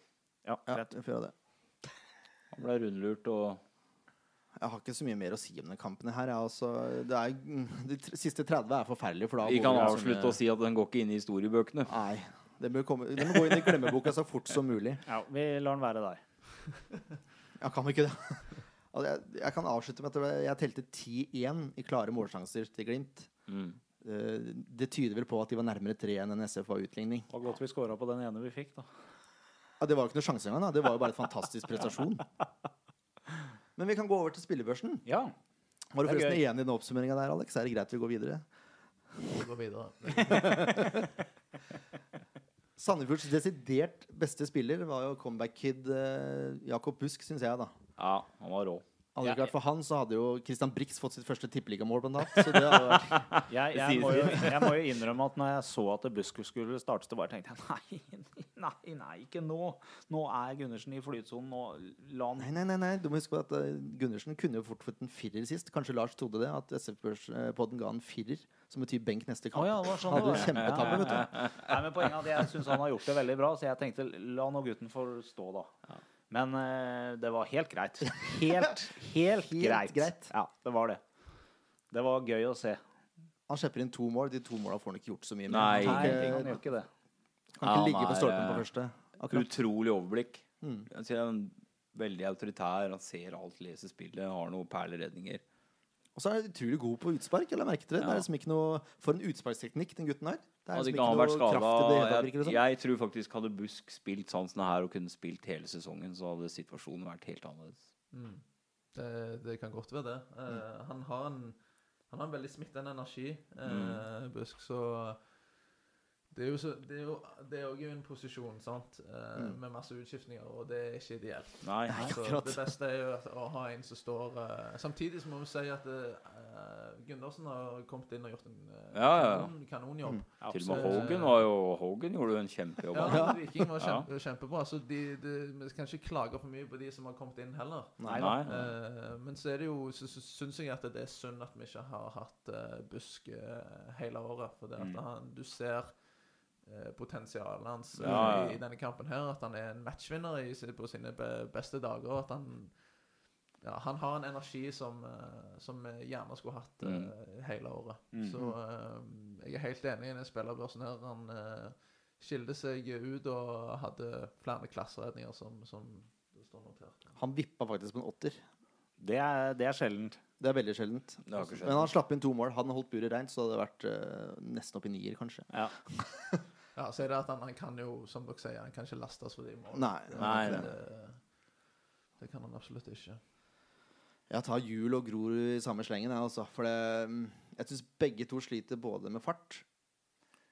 Ja, Ja, får gjøre det. Han ble rundlurt og Jeg har ikke så mye mer å si om den kampen her. Jeg, altså, det er, de tr- siste 30 er forferdelige. For Vi kan avslutte sånne- og si at den går ikke inn i historiebøkene. Nei. Den bør, komme, det må gå inn i glemmeboka så fort som mulig. Ja, vi lar den være der. Ja, kan vi ikke det? Altså, jeg, jeg kan avslutte med at jeg telte 10-1 i klare målsjanser til Glimt. Mm. Eh, Det tyder vel på at de var nærmere 3 enn en SF var utligning. Det var godt vi scora på den ene vi fikk, da. Ja, det var jo ikke noe sjanse engang. da. Det var jo bare et fantastisk prestasjon. Men vi kan gå over til spillebørsen. Ja. Var du er forresten gøy. enig i den oppsummeringa der, Alex? Er det greit vi går videre? Vi går videre. Sandefjords desidert beste spiller var jo comeback-kid eh, Jakob Busk, syns jeg, da. Ja, han var rå. Hadde det ikke vært for han, så hadde jo Christian Brix fått sitt første tippeligamål, blant annet. Så det hadde vært Jeg, jeg, må jo, jeg må jo innrømme at når jeg så at Buskus skulle starte, så bare tenkte jeg nei, nei, nei, ikke nå. Nå er Gundersen i flytsonen. Nå Nei, nei, nei, nei. Du må huske på at eh, Gundersen kunne jo fort fått en firer sist. Kanskje Lars trodde det, at SF-podden ga en firer, som betyr benk neste kamp. Oh, ja, sånn Hadde kjempetabbe, vet du. Nei, men Poenget er at jeg syns han har gjort det veldig bra, så jeg tenkte la nå gutten få stå, da. Men uh, det var helt greit. Helt, helt, greit. greit. Ja, det var det. Det var gøy å se. Han slipper inn to mål. De to måla får han ikke gjort så mye med. Nei. Han Nei, kan han gjør ikke det. kan ikke Ja, han ligge på stolpen på eh, første. Akkurat. Utrolig overblikk. Mm. Jeg sier han er veldig autoritær. Han ser alt, leser spillet, har noen perleredninger. Og så er han utrolig god på utspark. Eller merket dere? Det Ja. er liksom ikke noe For en utsparksteknikk den gutten har. Det er Hadde ikke han vært skada jeg, jeg tror faktisk hadde Busk spilt som her og kunne spilt hele sesongen, så hadde situasjonen vært helt annerledes. Mm. Det, det kan godt være det. Eh, han, har en, han har en veldig smittende energi, eh, Busk, så det er jo så, det er jo det er jo en posisjon sant? Eh, Mm. med masse utskiftninger, og det er ikke ideelt. Nei. Nei. Så det beste er jo at, å ha en som står eh, Samtidig så må vi si at uh, Gundersen har kommet inn og gjort en eh, Ja, kanon, kanonjobb. Mm. Til og med Hogan var jo Hogan gjorde jo en kjempejobb. Ja. Viking var Ja. kjempe, kjempebra. Så de, de, vi kan ikke klage for mye på de som har kommet inn heller. Nei, Nei. Eh, men så er det jo Så, så syns jeg at det er synd at vi ikke har hatt eh, Busk eh, hele året. For det at Mm. han, du ser eh, potensialet hans eh, Ja, ja. i, i denne kampen her. At han er en matchvinner i, på sine beste dager. At han ja, han har en energi som, eh, som vi gjerne skulle hatt eh, hele året. Mm. Så uh, jeg er helt enig i den spillerbørsen her. Han uh, skilte seg ut og hadde flere klasseredninger som, som det står notert. Han vippa faktisk på en åtter. Det er, det er sjeldent. Det er veldig sjeldent. Det. Men han slapp inn to mål. Hadde han holdt buret reint, så hadde det vært nesten opp i nier, kanskje. Ja. Ja, så er det at han, han kan jo, som dere sier, han kan ikke lastes for de målene. Nei, nei, det, nei. det kan han absolutt ikke. Jeg tar Jul og gror i samme slengen, jeg, altså. For det, mm, jeg syns begge to sliter både med fart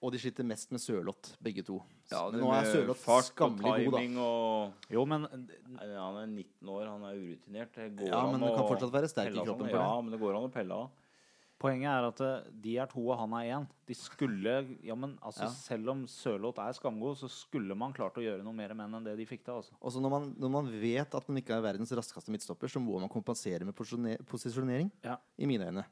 og de sliter mest med Sørloth, begge to. Ja, Men nå er Sørloth skammelig god, da. og Jo, men Nei, Han er 19 år, han er urutinert. Det går Ja, an men det kan fortsatt være sterk i kroppen sånn. Ja, men det går an å pelle av. poenget er at eh, de er to, og han er én. De skulle Ja, men altså, Ja. selv om Sørloth er skamgod, så skulle man klart å gjøre noe mer med han enn det de fikk til, altså. Og så når man, når man vet at man ikke er verdens raskeste midtstopper, så må man kompensere med posisjoner- posisjonering. Ja. I mine øyne.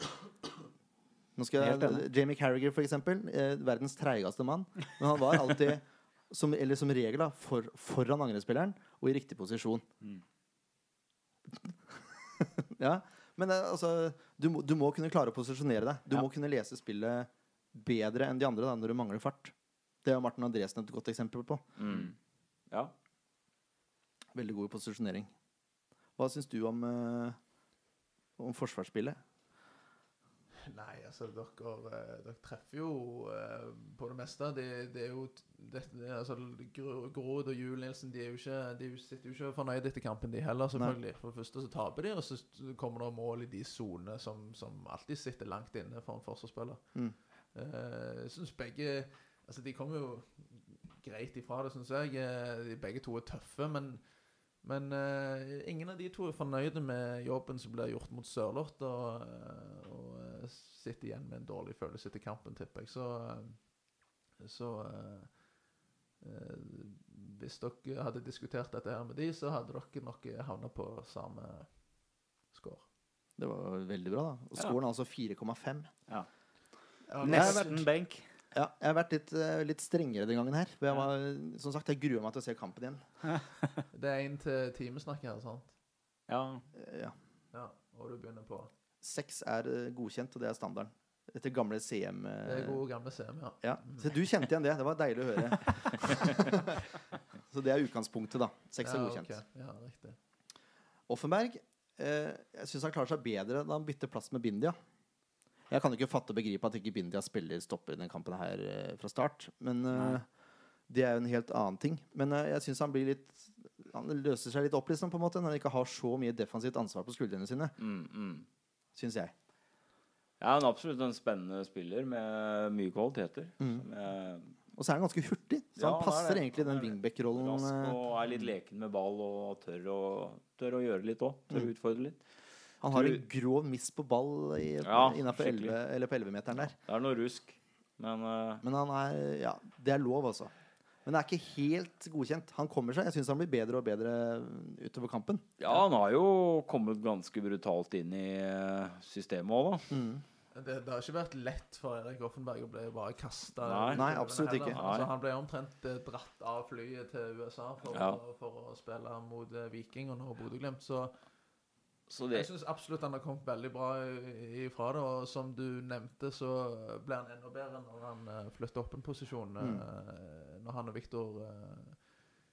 Nå skal jeg. Jamie Carriger, for eksempel. Eh, verdens treigeste mann. Men han var alltid, som, eller som regel, da, for, foran angrepsspilleren og i riktig posisjon. Mm. ja, men eh, altså du må, du må kunne klare å posisjonere deg. Du Ja. må kunne lese spillet bedre enn de andre da, når du mangler fart. Det er Martin Andresen et godt eksempel på. Mm. Ja. Veldig god posisjonering. Hva syns du om, eh, om forsvarsspillet? Nei, altså, dere, eh, dere treffer jo eh, på det meste. Det, det er jo det, altså, Grod og Juel Nilsen de, ikke, de sitter jo ikke fornøyd etter kampen, de heller, selvfølgelig. For det første så taper de, og så kommer det mål i de sonene som, som alltid sitter langt inne for en forsvarsspiller. Mm. Eh, Jeg syns begge Altså, de kommer jo greit ifra det, syns jeg. Eh, De begge to er tøffe, men men uh, ingen av de to er fornøyde med jobben som blir gjort mot Sørloth, og, og sitter igjen med en dårlig følelse etter kampen, tipper jeg. Så, eh, så eh, eh, Hvis dere hadde diskutert dette her med de, så hadde dere nok havna på samme score. Det var veldig bra, da. Og scoren er altså 4,5. Ja, Nesten benk. Ja, jeg har vært litt, eh, litt strengere den gangen her. For jeg var, som sagt, jeg gruer meg til å se kampen igjen. Det er én til timesnakk her, sant? Ja. Ja. Ja, og du begynner på Seks er eh, godkjent, og det er standarden. Etter gamle CM. eh, Det er gode, gamle CM, ja. Ja. Så du kjente igjen det. Det var deilig å høre. Så det er utgangspunktet, da. Seks er godkjent. Okay. Ja, riktig. Offenberg eh, Jeg syns han klarer seg bedre da han bytter plass med Bindia. Jeg kan ikke fatte og begripe at ikke Bindia spiller stopper i denne kampen her eh, fra start. Men eh, det er jo en helt annen ting. Men eh, jeg syns han blir litt Han løser seg litt opp, liksom, på en måte, når han ikke har så mye defensivt ansvar på skuldrene sine. Mm, mm. Syns jeg. Ja, han er absolutt en spennende spiller med mye kvaliteter. Mm. Jeg Og så er han ganske hurtig, så Ja, han er passer det. egentlig den wingback-rollen. rask eh, og er litt leken med ball og tør å, tør å gjøre litt òg. Tør å Mm. utfordre litt. Han har en grov miss på ball i, Ja, innenfor 11, eller på 11-meteren der. Det er noe rusk. Men uh... Men han er Ja, det er lov, altså. Men det er ikke helt godkjent. Han kommer seg. Jeg syns han blir bedre og bedre utover kampen. ja, han har jo kommet ganske brutalt inn i eh, systemet òg, da. Det, det har ikke vært lett for Erik Offenberg å bli bare kasta Nei. Nei, absolutt ikke. Altså, han ble omtrent eh, dratt av flyet til USA for, Ja. å, for å spille mot eh, Viking og nå Bodø-Glimt. Så Så det jeg syns absolutt han har kommet veldig bra ifra det. Og som du nevnte, så ble han enda bedre når han flytta opp en posisjon. eh, når han og Viktor uh,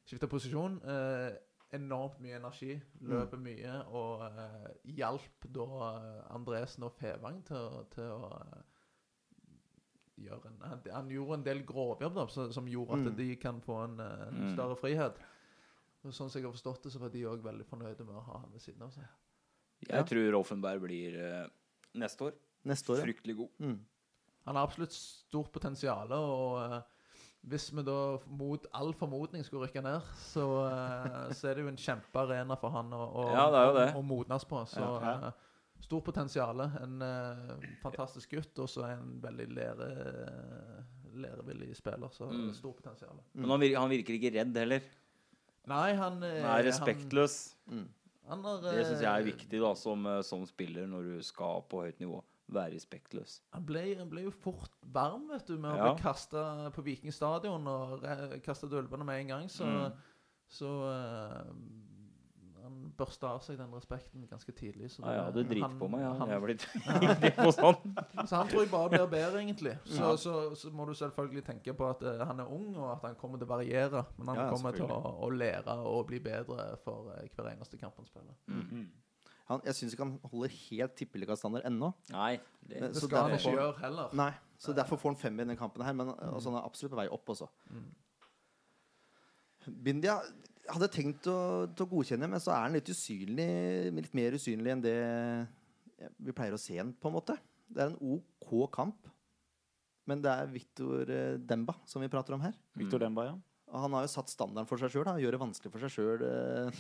skifta posisjon. Uh, enormt mye energi, løper mye, og uh, hjalp da eh, Andresen og Fevang til, til å eh, gjøre en han, han gjorde en del grovjobb da, så, som gjorde at Mm. de kan få en, eh, en Mm. større frihet. Og sånn som jeg har forstått det, så var de òg veldig fornøyde med å ha han ved siden av seg. Jeg Ja. tror Offenberg blir eh, neste år Neste år, ja. fryktelig god. Mm. Han har absolutt stort potensial, og eh, hvis vi da mot all formodning skulle rykke ned, så, eh, så er det jo en kjempearena for han å, å, Ja, det er jo det. å, å modnes på. Så Ja, eh, stort potensial. En eh, fantastisk gutt, og så en veldig lære, lærevillig spiller. Så Mm. stort potensial. Men han virker, han virker ikke redd heller. Nei, han er respektløs. Mm. Han, er, Det syns jeg er viktig da, som, som spiller når du skal på høyt nivå. Være respektløs. Han ble, han ble jo fort varm vet du, med å Ja. bli kasta på Viking stadion og kasta dølvene med en gang. Så, Mm. så uh, han børsta av seg den respekten ganske tidlig. Så Ja, du driter det- drit på meg. Ja. han- Jeg blitt på sånn. så han tror jeg bare blir bedre, egentlig. Så, Ja. så, så må du selvfølgelig tenke på at uh, han er ung, og at han kommer til å variere. Men han Ja, kommer til å, å lære og bli bedre for uh, hver eneste kamp han spiller. Mm. Han, jeg syns ikke han holder helt tippeligastandard ennå. Nei. Det, Men- Det Så skal han ikke gjøre heller. Nei, så derfor får han fem i denne kampen her. Men altså, han er absolutt på vei opp også. Mm. Bindia hadde tenkt å, til å godkjenne, men så er han litt usynlig, litt mer usynlig enn det vi pleier å se han, på en måte. Det er en OK kamp, men det er Victor eh, Demba som vi prater om her. Victor Demba, ja. Og han har jo satt standarden for seg sjøl. Gjør det vanskelig for seg sjøl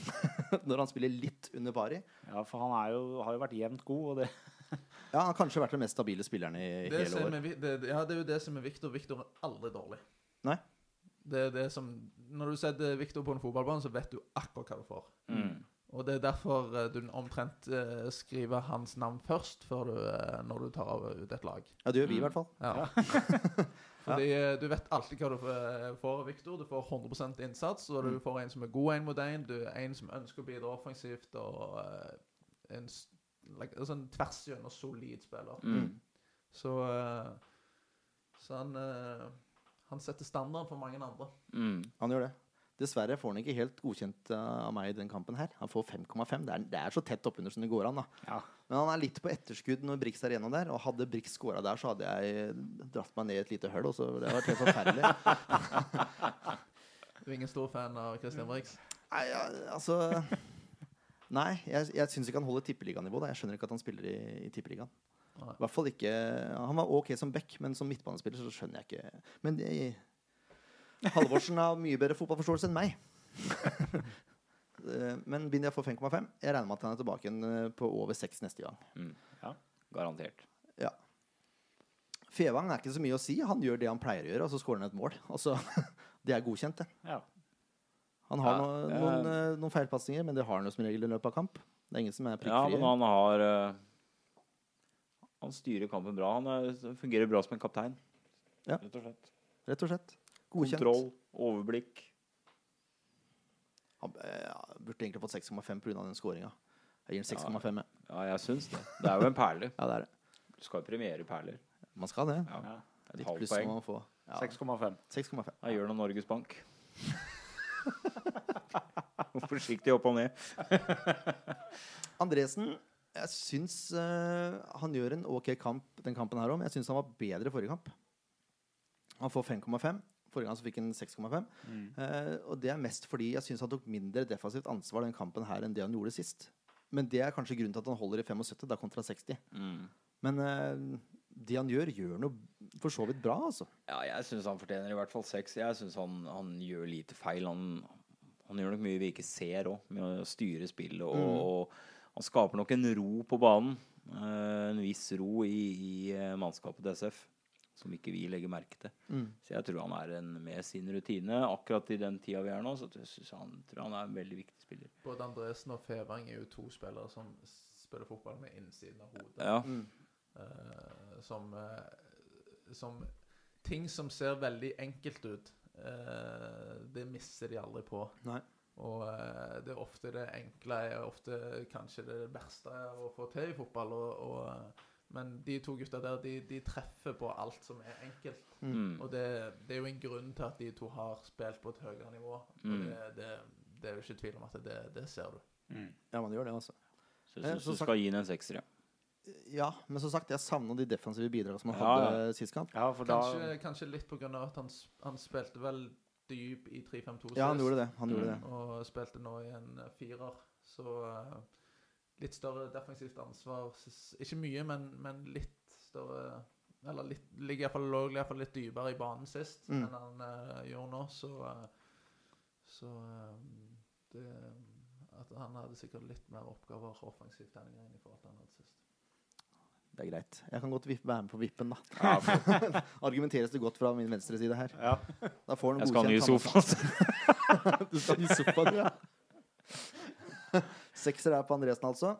når han spiller litt under pari. ja. For han er jo, har jo vært jevnt god, og det Ja, han har kanskje vært den mest stabile spilleren i Det, hele år. er, det, ja, det er jo det som er Victor. Victor er aldri dårlig. Nei. Det er det som Når du setter Victor på en fotballbane, så vet du akkurat hva du får. mm. Og det er derfor eh, du omtrent eh, skriver hans navn først før du, eh, når du tar av ut et lag. Ja, det gjør vi i hvert fall. Ja. Fordi ja. du vet alltid hva du eh, får av Victor. Du får 100% innsats, og du får en som er god en mot en. Du er en som ønsker å bidra offensivt, og eh, en, like, altså en tvers gjennom solid spiller. Mm. Så, eh, så han, eh, han setter standarden for mange andre. Mm. Han gjør det. Dessverre får han ikke helt godkjent uh, av meg i den kampen her. Han får 5,5. Det, er- det er så tett oppunder som det går an. da Ja. Men han er litt på etterskudd når Brix er igjennom der. Og hadde Brix scora der, så hadde jeg dratt meg ned i et lite hull. Og så det hadde vært helt forferdelig. Du er ingen stor fan av Christian Brix? Nei, altså Nei, jeg, jeg syns ikke han holder tippeliganivå. da. Jeg skjønner ikke at han spiller i, i tippeligaen. Nei. I hvert fall ikke Han var ok som back, men som midtbanespiller så skjønner jeg ikke Men det, Halvorsen har mye bedre fotballforståelse enn meg. Men men Bindia får 5,5. Jeg regner med at han er tilbake igjen eh, på over 6 neste gang. Mm. Ja, garantert. Ja. Fevang er ikke så mye å si. Han gjør det han pleier å gjøre, og så skårer han et mål. Altså, det er godkjent, det. ja. Han har Ja, noen, det er- noen, eh, noen feilpasninger, men det har han jo som regel i løpet av kamp. Det er ingen som er Ja, men han har eh, Han styrer kampen bra. Han er, fungerer bra som en kaptein. Ja. Rett og slett. Rett og slett. Godkjent. Kontroll, overblikk. Han eh, ja, burde egentlig fått 6,5 pga. den skåringa. Jeg gir den 6,5. jeg. Ja, jeg syns det. Det er jo en perle. Ja, det er det. Du skal jo premiere perler. Man skal det. Ja. ja. Et Litt pluss må man få. Ja, 6,5. 6,5. Da gjør det Norges Bank. Forsiktig opp og ned. Andresen, jeg syns uh, han gjør en ok kamp den kampen her òg, men jeg syns han var bedre forrige kamp. Han får 5,5. Forrige gang så fikk han 6,5. Mm. Eh, og det er mest fordi jeg syns han tok mindre defensivt ansvar den kampen her enn det han gjorde sist. Men det er kanskje grunnen til at han holder i 75 da kontra 60. Mm. Men eh, det han gjør, gjør noe for så vidt bra, altså. Ja, jeg syns han fortjener i hvert fall seks. Jeg syns han, han gjør lite feil. Han, han gjør nok mye vi ikke ser òg, med å styre spillet. Og, Mm. og Han skaper nok en ro på banen. Uh, en viss ro i, i eh, mannskapet til SF som ikke vi legger merke til. Mm. Så jeg tror han er en, med sin rutine akkurat i den tida vi er nå, så jeg jeg han, tror han er en veldig viktig spiller. Både Andresen og Fevang er jo to spillere som spiller fotball med innsiden av hodet. Ja. Mm. Uh, som, uh, som Ting som ser veldig enkelt ut, Uh, det mister de aldri på. Nei. Og det er ofte det enkle er ofte kanskje det verste å få til i fotball. Og, og, men de to gutta der, de, de treffer på alt som er enkelt. Mm. Og det, det er jo en grunn til at de to har spilt på et høyere nivå. Og Mm. det, det, det er jo ikke tvil om at det, det ser du. Ja, man gjør det, altså. Så Eh, jeg syns du sagt- skal gi den en sekser, ja. Ja, men som sagt, jeg savna de defensive bidragene som han Ja, hadde sist kamp. Ja, for da Kanskje, kanskje litt på grunn av at han, han spilte vel dyp i 3-5-2 Ja, han gjorde det. Han gjorde Mm. det. Og spilte nå i en eh, firer. Så eh, litt større defensivt ansvar. Ikke mye, men, men litt større Eller litt, ligger iallfall, lå iallfall litt dypere i banen sist Mm. enn han uh, gjorde nå. Så, uh, så um, det, at Han hadde sikkert litt mer oppgaver offensivt denne gangen i forhold til han hadde sist. Det er greit. Jeg kan godt vippe, være med på vippen, da. ja Argumenteres det godt fra min venstre side her. Ja. Da får han jeg skal ha ny sofa. Du skal ha ny sofa, du, ja. Sekser er på Andresen, altså.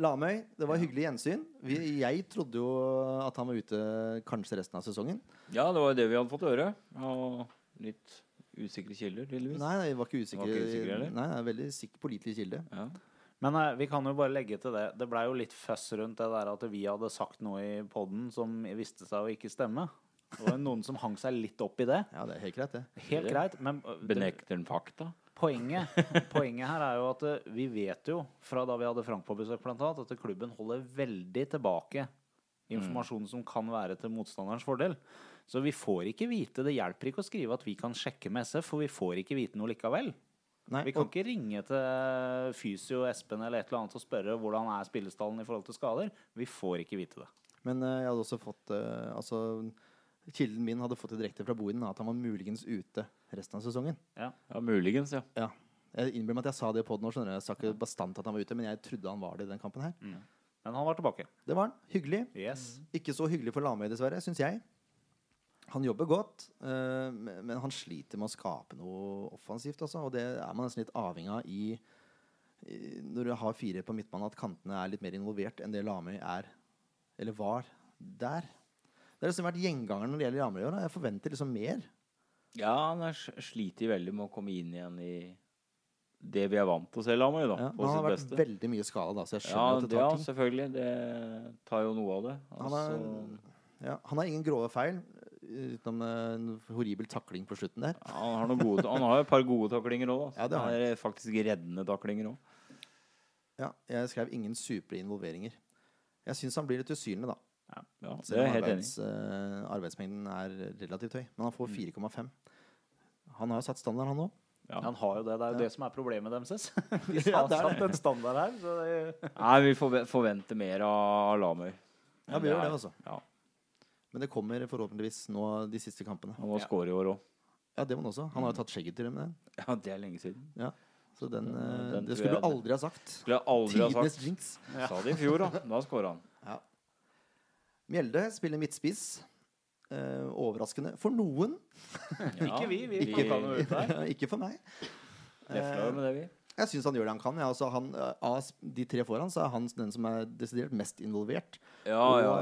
Lamøy, det var hyggelig gjensyn. Vi, jeg trodde jo at han var ute kanskje resten av sesongen. Ja, det var jo det vi hadde fått høre. Og litt usikre kilder, tydeligvis. Nei, nei, jeg var ikke usikre. Var ikke nei, nei, veldig sikker pålitelig kilde. Ja. Men eh, vi kan jo bare legge til det. Det blei jo litt føss rundt det der at vi hadde sagt noe i poden som viste seg å ikke stemme. Det var noen som hang seg litt opp i det. Ja, det er helt greit, det. Helt greit, men eh, Benekter den fakta? Poenget, poenget her er jo at eh, vi vet jo fra da vi hadde Frank på besøk, blant annet, at klubben holder veldig tilbake informasjon som kan være til motstanderens fordel. Så vi får ikke vite. Det hjelper ikke å skrive at vi kan sjekke med SF, for vi får ikke vite noe likevel. Nei, Vi kan og, ikke ringe til fysio Espen eller et eller annet og spørre hvordan er spillestallen i forhold til skader. Vi får ikke vite det. men uh, jeg hadde også fått uh, Altså, kilden min hadde fått det direkte fra Bohinen at han var muligens ute resten av sesongen. Ja, muligens, ja. Ja. Jeg innbiller meg at jeg sa det på den nå, skjønner du. Jeg sa ikke bastant at han var ute, men jeg trodde han var det i den kampen her. Men han var tilbake. Det var han. Hyggelig. Yes. Ikke så hyggelig for Lamøy, dessverre, syns jeg. Han jobber godt, eh, men men han sliter med å skape noe offensivt. Altså, og det er man nesten litt avhengig av i, i Når du har fire på midtbanen, at kantene er litt mer involvert enn det Lamøy er, eller var, der. Det har liksom vært gjengangeren når det gjelder Lamøy. i år. Jeg forventer liksom mer. Ja, han er slitt veldig med å komme inn igjen i det vi er vant til å se Lamøy, da. Ja, på han har vært beste. veldig mye skada, da, så jeg Ja, skjønner at det ja, ting. Ja, selvfølgelig. Det tar jo noe av det. Han har, Altså, ja, han har ingen grove feil, utenom en horribel takling på slutten der. han har gode Han har et par gode taklinger òg. Ja, det har er faktisk reddende taklinger òg. Ja, jeg skrev ingen supre involveringer. Jeg syns han blir litt usynlig, da. Ja, det Selv er helt arbeids, eh, arbeidsmengden er relativt høy. Men han Mm. får 4,5. Han har jo satt standard, han òg. Ja. Han har jo det. Det er jo Ja. det som er problemet deres. De har det er satt en standard her. Så det, Nei, vi forventer mer av Lamøy. Ja, vi gjør det, altså. Ja, Men det kommer forhåpentligvis nå de siste kampene. Han må Ja. score i år òg. Ja, det må han også. Han har jo tatt skjegget til dem. Ja, det er lenge siden. Så den, Den, eh, den det skulle jeg- du aldri ha sagt. Skulle jeg aldri ha Tidenes sagt. jinx. Sa det i fjor, da. Da scora han. Ja. Mjelde spiller midtspiss. Eh, overraskende for noen. ikke vi. Vi Ikke- kan noe ut der. Ikke for meg. Lefla med det, vi. Jeg syns han gjør det han kan. Ja, altså, han, eh, av de tre foran så er han den som er desidert mest involvert. Ja, og ja,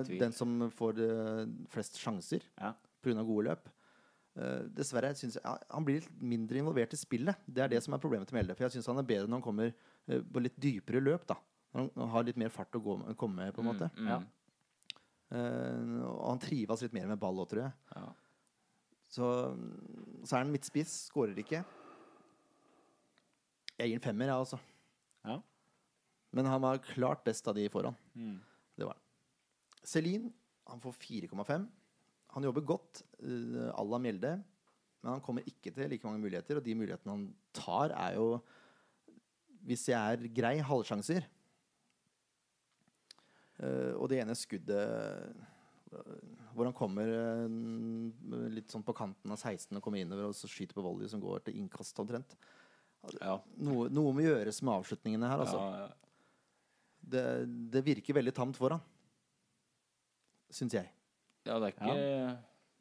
eh, den som får eh, flest sjanser Ja. pga. gode løp. Uh, dessverre synes jeg ja, han blir litt mindre involvert i spillet. Det er det som er problemet til Mjelde. For jeg syns han er bedre når han kommer uh, på litt dypere løp. da Når han har litt mer fart å gå, komme med, på en måte. Mm, Ja. mm. Eh, og han trives litt mer med ball òg, tror jeg. Ja. Så, så er han midtspiss, skårer ikke. Jeg gir en femmer, jeg, altså. Ja. Men han var klart best av de foran. Mm. Det var han. Celine, han får 4,5. Han jobber godt uh, à la Mjelde, men han kommer ikke til like mange muligheter. Og de mulighetene han tar, er jo, hvis jeg er grei, halvsjanser. Eh, og det ene skuddet eh, hvor han kommer eh, litt sånn på kanten av 16 og kommer innover og så skyter på volley som går til innkast omtrent. Ja. Noe, noe må gjøres med avslutningene her, altså. Ja, ja. Det, det virker veldig tamt foran. Syns jeg. ja, det er ikke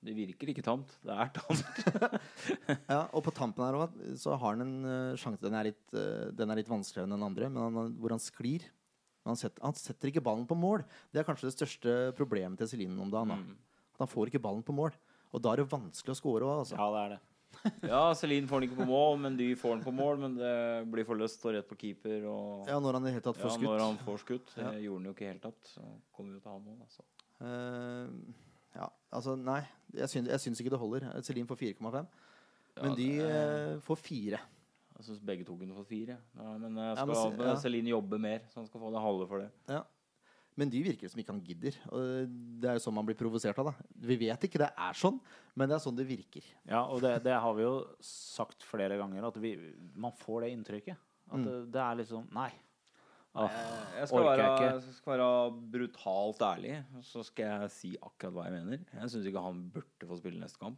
Det virker ikke tamt. Det er tamt. Ja, og på tampen her også, så har han en sjanse. Den er litt, den er litt vanskeligere enn den andre, men han, hvor han sklir. Men han setter, han setter ikke ballen på mål. Det er kanskje det største problemet til Celine om dagen. Mm. At han får ikke ballen på mål. Og da er det vanskelig å score òg, altså. Ja, det er det. Ja, Celine får den ikke på mål, men Dy får den på mål. Men det blir for løst og rett på keeper. Og Ja, når han i det hele tatt får skutt. når han får skutt. Det Ja. gjorde han jo ikke i det hele tatt. Så kommer vi jo til han òg, altså. Så. Eh, ja, altså nei. Jeg syns, jeg syns ikke det holder. Celine får 4,5. Men de det er- eh, får 4. Jeg syns begge to kunne fått fire. Ja, men jeg Ja, skal ja, men ja. Celine jobbe mer, så han skal få det halve for det. Ja. Men de virker som ikke han gidder. Og det er jo sånn man blir provosert av. da Vi vet ikke det er sånn, men det er sånn det virker. Ja, og det, det har vi jo sagt flere ganger, at vi, man får det inntrykket. At Mm. det, det er liksom Nei. Ah, Jeg skal, være, jeg jeg skal være brutalt ærlig, så skal jeg si akkurat hva jeg mener. Jeg syns ikke han burde få spille neste kamp.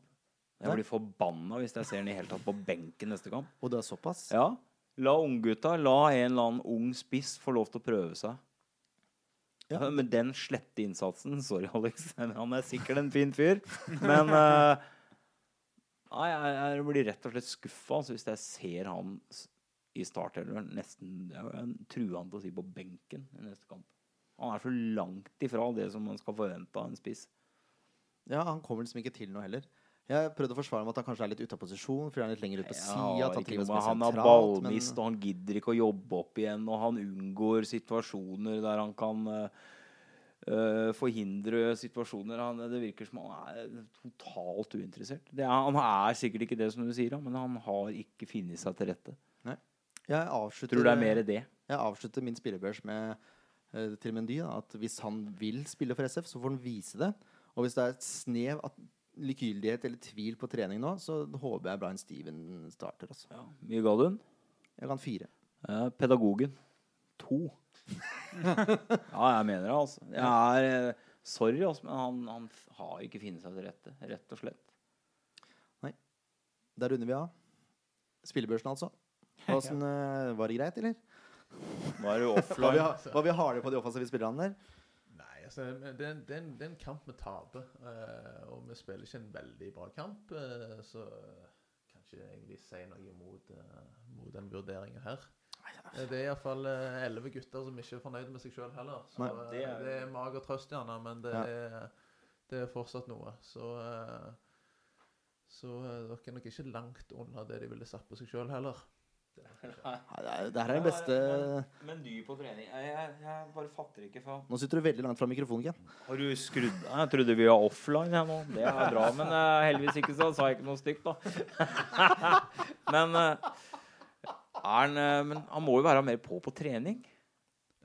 Jeg blir forbanna hvis jeg ser den i hele tatt på benken neste kamp. Og det er såpass. Ja, La unggutta, la en eller annen ung spiss få lov til å prøve seg. Ja. Med den slette innsatsen Sorry, Alex. Han er sikkert en fin fyr. Men uh, Nei, jeg, blir rett og slett skuffa altså, hvis jeg ser han i startelveren nesten jeg truer han til å si på benken i neste kamp. Han er så langt ifra det som man skal forvente av en spiss. Ja, Han kommer liksom ikke til noe heller. Jeg prøvde å forsvare med at han kanskje er litt ute av posisjon. Fordi han er litt lenger ut på Ja, sida. At han med- han har ballmist, Men og han gidder ikke å jobbe opp igjen. Og han unngår situasjoner der han kan eh, eh, forhindre situasjoner. Han, det virker som han er totalt uinteressert. Det er, han er sikkert ikke det som du sier, men han har ikke funnet seg til rette. jeg avslutter, Tror det er mer det. jeg avslutter min spillebørs med uh, til da, at hvis han vil spille for SF, så får han vise det. Og hvis det er et snev av likegyldighet eller tvil på trening nå, så håper jeg Brian Steven starter. Altså. Ja, mye ga du den? Jeg kan fire. Eh, pedagogen. To. ja, jeg mener det, altså. Jeg er eh, Sorry, altså, men han, han har ikke funnet seg til rette. Rett og slett. Nei. Der runder vi av. Spillebørsen, altså. Hvordan, ja. var det greit, eller? Var, du Var vi, offline. var vi harde på de offensive spillerne der? Altså, det, er en- det, er en- det er en kamp vi taper. Uh, og vi spiller ikke en veldig bra kamp, uh, så kan ikke egentlig si noe mot, uh, mot den vurderingen her. Eh, Det er iallfall elleve gutter som ikke er fornøyd med seg sjøl heller. Så Nei. eh, Det er- det er mager trøst, gjerne, men det, Ja. er, det er fortsatt noe. Så, eh, så eh, dere er nok ikke langt unna det de ville satt på seg sjøl heller. Nei, det, er, det her er den beste Men dyr på trening jeg, jeg, jeg bare fatter ikke for Nå sitter du veldig langt fra mikrofonen, Ken. Har du skrudd av? Jeg trodde vi var offline her nå. Det er bra, men uh, heldigvis ikke så sa jeg ikke noe stygt, da. men uh, er han uh, Men han må jo være mer på på trening.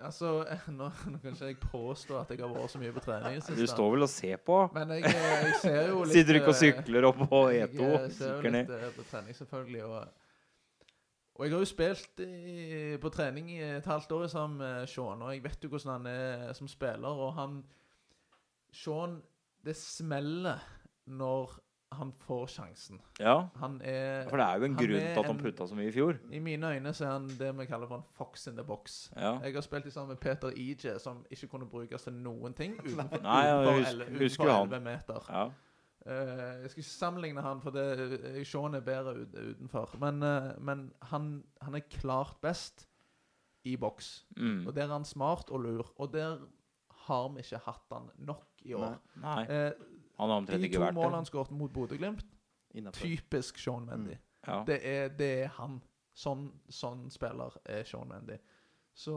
Altså, nå, nå kan ikke jeg påstå at jeg har vært så mye på trening i det Du står vel og ser på? Men jeg, jeg ser jo litt Sitter du ikke og sykler opp på Jeg E2? Jeg ser jo litt på trening, selvfølgelig. Og, og jeg har jo spilt i, på trening i et halvt år sammen med Sean, og jeg vet jo hvordan han er som spiller. Og han Sean Det smeller når han får sjansen. Ja, Han er for det er jo en grunn til at han putta så mye i fjor. I mine øyne så er han det vi kaller for en fox in the box. Ja. Jeg har spilt sammen med Peter EJ, som ikke kunne brukes til noen ting utenfor, Nei, jeg utenfor husker- elle- husker utenfor han. 11 meter. ja. Eh, jeg skal ikke sammenligne han, for det, Sean er bedre utenfor. Men, eh, men han, han er klart best i boks. Mm. Og der er han smart og lur. Og der har vi ikke hatt han nok i år. Nei, Eh, han har omtrent ikke vært det. de to målene han skåret mot Bodø-Glimt, typisk Sean Mendy. Ja. Det, er, det er han. Sånn, sånn spiller er Sean Mendy. Så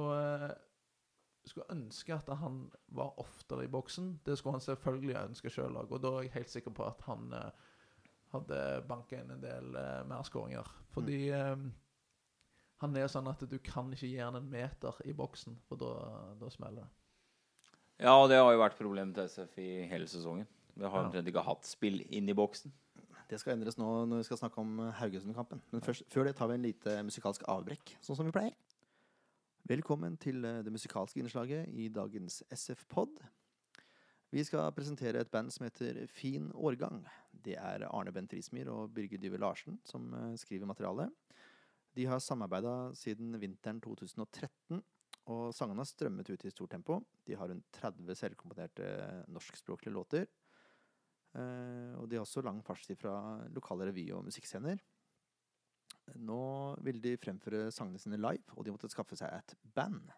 skulle ønske at han var oftere i boksen. Det skulle han selvfølgelig ønske sjøl òg. Og da er jeg helt sikker på at han eh, hadde banka inn en del eh, mer skåringer. Fordi eh, han er sånn at du kan ikke gi han en meter i boksen, for da, da smeller det. ja, og det har jo vært problemet til SF i hele sesongen. Vi har Ja. ikke hatt spill inn i boksen. Det skal endres nå når vi skal snakke om Haugesund-kampen. Men først, før det tar vi en lite musikalsk avbrekk, sånn som vi pleier. Velkommen til eh, det musikalske innslaget i dagens SF-pod. Vi skal presentere et band som heter Fin årgang. Det er Arne Bent Rismyr og Birger Dyve Larsen som eh, skriver materialet. De har samarbeida siden vinteren 2013, og sangene har strømmet ut i stort tempo. De har rundt 30 selvkomponerte norskspråklige låter. Eh, og de har også lang fartstid fra lokale revy- og musikkscener. Nå vil de fremføre sangene sine live, og de måtte skaffe seg et band.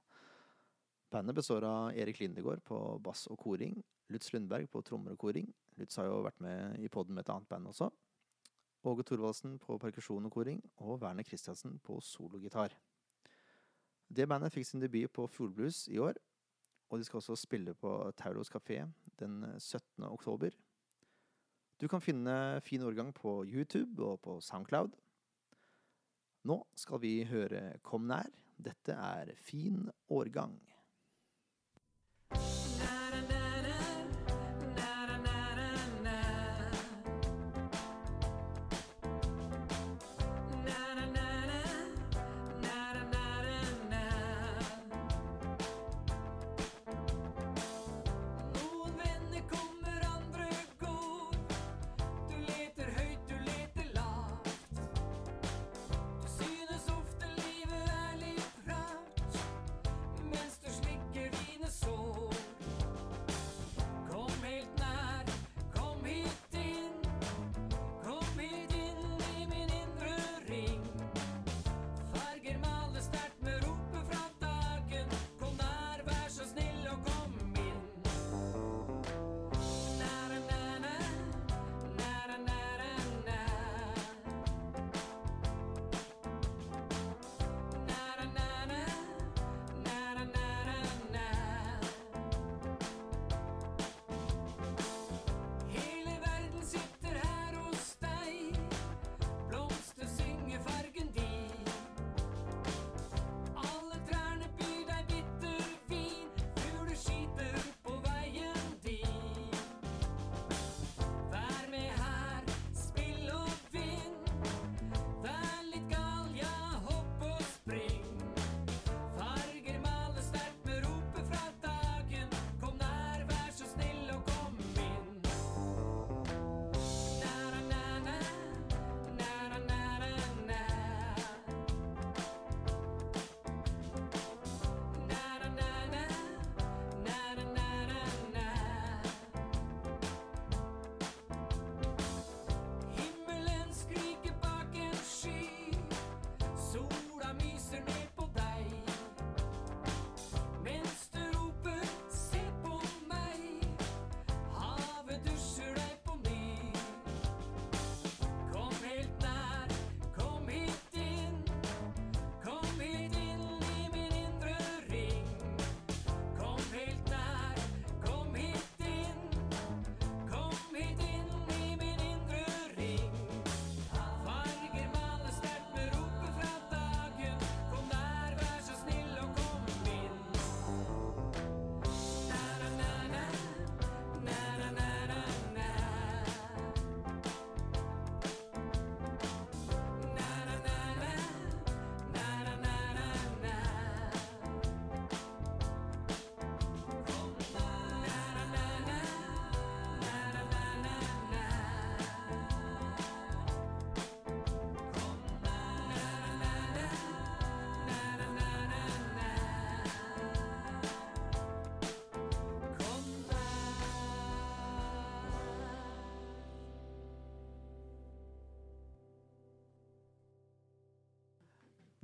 Bandet består av Erik Lindegård på bass og koring, Lutz Lundberg på trommer og koring. Lutz har jo vært med i poden med et annet band også. Åge Thorvaldsen på perkusjon og koring, og Werner Christiansen på sologitar. Det bandet fikk sin debut på Fjordblues i år, og de skal også spille på Tauros kafé den 17. oktober. Du kan finne fin årgang på YouTube og på Soundcloud. Nå skal vi høre Kom nær. Dette er Fin årgang.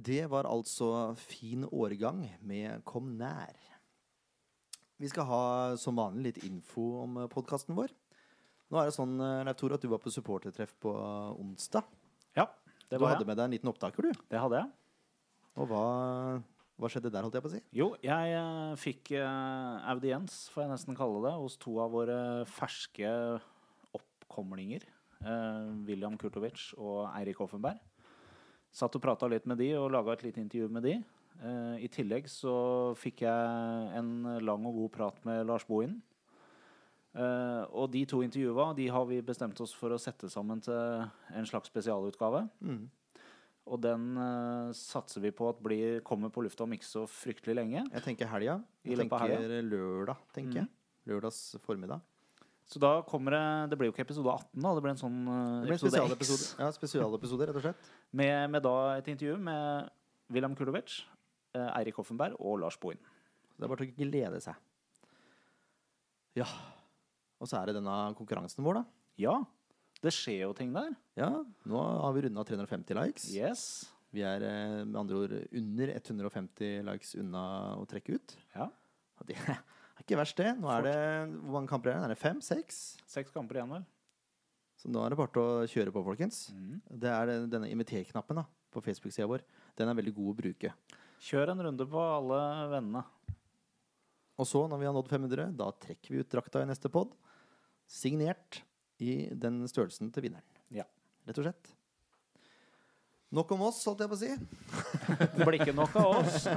Det var altså Fin årgang med Kom nær. Vi skal ha som vanlig litt info om podkasten vår. Nå er det sånn, eh, Leif Tore, at du var på supportertreff på onsdag. Ja, det var jeg. Du hadde med deg en liten opptaker, du. Det hadde jeg. Og hva, hva skjedde der, holdt jeg på å si? Jo, jeg eh, fikk uh, audiens, får jeg nesten kalle det, hos to av våre ferske oppkomlinger. Uh, William Kurtovic og Eirik Offenberg. Satt og prata litt med de og laga et lite intervju med de. Uh, I tillegg så fikk jeg en lang og god prat med Lars Bohin. Uh, og de to intervjua de har vi bestemt oss for å sette sammen til en slags spesialutgave. Mm. Og den uh, satser vi på at blir, kommer på lufta om ikke så fryktelig lenge. Jeg tenker helga. Jeg tenker lørdag, tenker jeg. Lørdags formiddag. Så da kommer det Det blir jo ikke episode 18, da. Det blir en sånn uh, Det blir en episode X. ja, spesialepisode, rett og slett. Med, med da et intervju med William Kulovic, eh, Eirik Hoffenberg og Lars Bohin. Det er bare til å glede seg. Ja. Og så er det denne konkurransen vår, da. Ja, det skjer jo ting der. Ja, nå har vi runda 350 likes. Yes. Vi er eh, med andre ord under 150 likes unna å trekke ut. Ja. Og det er ikke verst, det. Nå er det Hvor mange kamper er det? Er det fem? Seks? Seks kamper igjen, vel. Så nå er det bare å kjøre på, folkens. Mm. Det er den- denne inviter-knappen på Facebook-sida vår. Den er veldig god å bruke. Kjør en runde på alle vennene. Og så, når vi har nådd 500, da trekker vi ut drakta i neste pod. Signert i den størrelsen til vinneren. Ja. Rett og slett. Nok om oss, holdt jeg på å si. Det blir ikke nok av oss.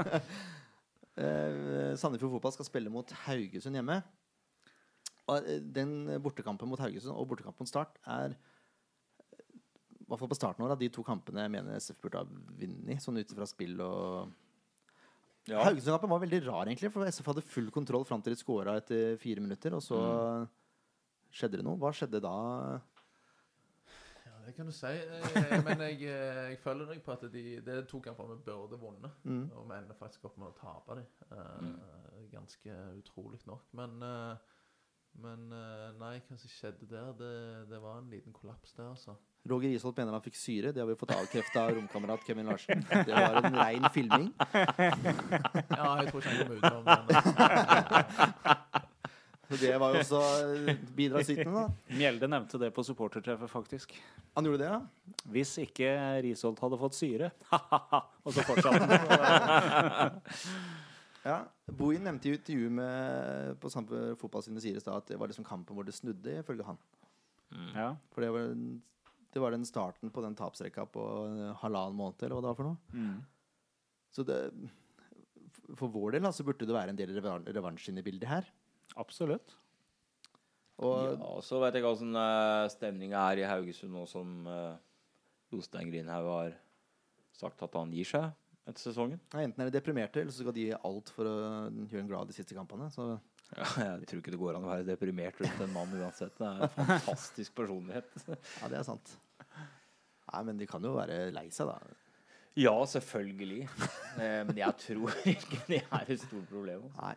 Eh, Sandefjord Fotball skal spille mot Haugesund hjemme. Og eh, den bortekampen mot Haugesund og bortekampen mot Start er eh, I hvert fall på starten av de to kampene jeg mener SF burde ha vunnet, sånn ut fra spill og Ja. Haugesund-kampen var veldig rar, egentlig, for SF hadde full kontroll fram til de scora etter fire minutter, og så skjedde det noe. Hva skjedde da? Ja, det kan du si. Jeg, Men jeg, eh, jeg følger deg på at de, det er to kamper vi burde vunnet. Mm. Og vi ender faktisk opp med å tape dem. Ganske utrolig nok. Men, eh, men eh, nei, hva som skjedde der? Det, det var en liten kollaps der, altså. Roger Isholt mener han fikk syre. Det har vi fått avkrefta av romkamerat Kevin Larsen. Det var en rein filming. Ja, jeg tror ikke han kom utenom men Så det var jo også eh, bidragsytende, da. Mjelde nevnte det på supportertreffet, faktisk. Han gjorde det, ja? Hvis ikke Risholt hadde fått syre. og så fortsatte han. Ja, Bohin nevnte i intervju med, på Sandefjord Fotball sine sider i stad at det var liksom kampen hvor det snudde, ifølge han. Ja. For det var, det var den starten på den tapsrekka på en halvannen måned, eller hva det var for noe. Mm. Så det, for vår del da, så burde det være en del revan- revansj inne i bildet her. Absolutt. Og Ja, så vet jeg ikke åssen uh, stemninga er i Haugesund nå som uh, Jostein Grindhaug har sagt at han gir seg etter sesongen. Nei, enten er de deprimerte, eller så skal de gi alt for å gjøre en glad de siste kampene. Så Ja, jeg tror ikke det går an å være deprimert rundt en mann uansett. Det er en fantastisk personlighet. ja, det er sant. Nei, men de kan jo være lei seg, da. Ja, selvfølgelig. Eh, men jeg tror ikke det er et stort problem. Også. Nei.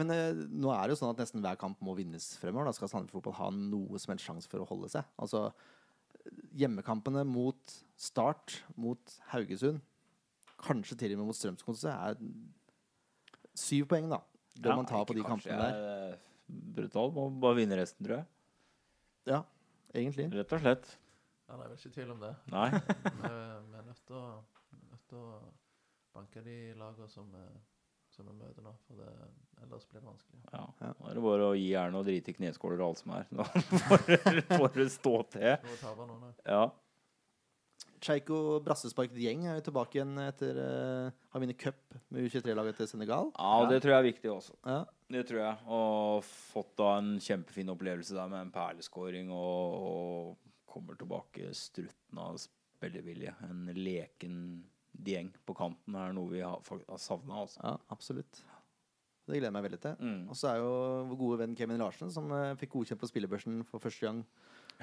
Men eh, nå er det jo sånn at nesten hver kamp må vinnes fremover. Da skal Sandefjord Fotball ha noe som helst sjanse for å holde seg. Altså hjemmekampene mot Start, mot Haugesund, kanskje til og med mot Strømsgodset, er syv poeng, da. Bør Ja, man ta på de kampene der. er brutal. Må bare vinne resten, tror jeg. Ja, egentlig. Rett og slett. Ja, det er vel ikke tvil om det. Nei. Vi vi er nødt til å, nødt til å banke de lagene som vi, som vi møter nå, for det, ellers blir det vanskelig. Ja. Ja. Nå er det bare å gi jernet og drite i kneskåler og alt som er. Nå får det- stå til. Nå taper noen her. Ja. Cheiko brassesparket gjeng er jo tilbake igjen etter uh, har vunnet cup med U23-laget til Senegal. ja, og det tror jeg er viktig også. Ja. Det tror jeg. Og fått da en kjempefin opplevelse der med en perleskåring og, og kommer tilbake strutten av spillevilje. En leken gjeng på kanten er noe vi har, har savna. Altså. ja, absolutt. Det gleder jeg meg veldig til. Mm. Og så er jo vår gode venn Kevin Larsen, som uh, fikk godkjent på spillebørsen for første gang.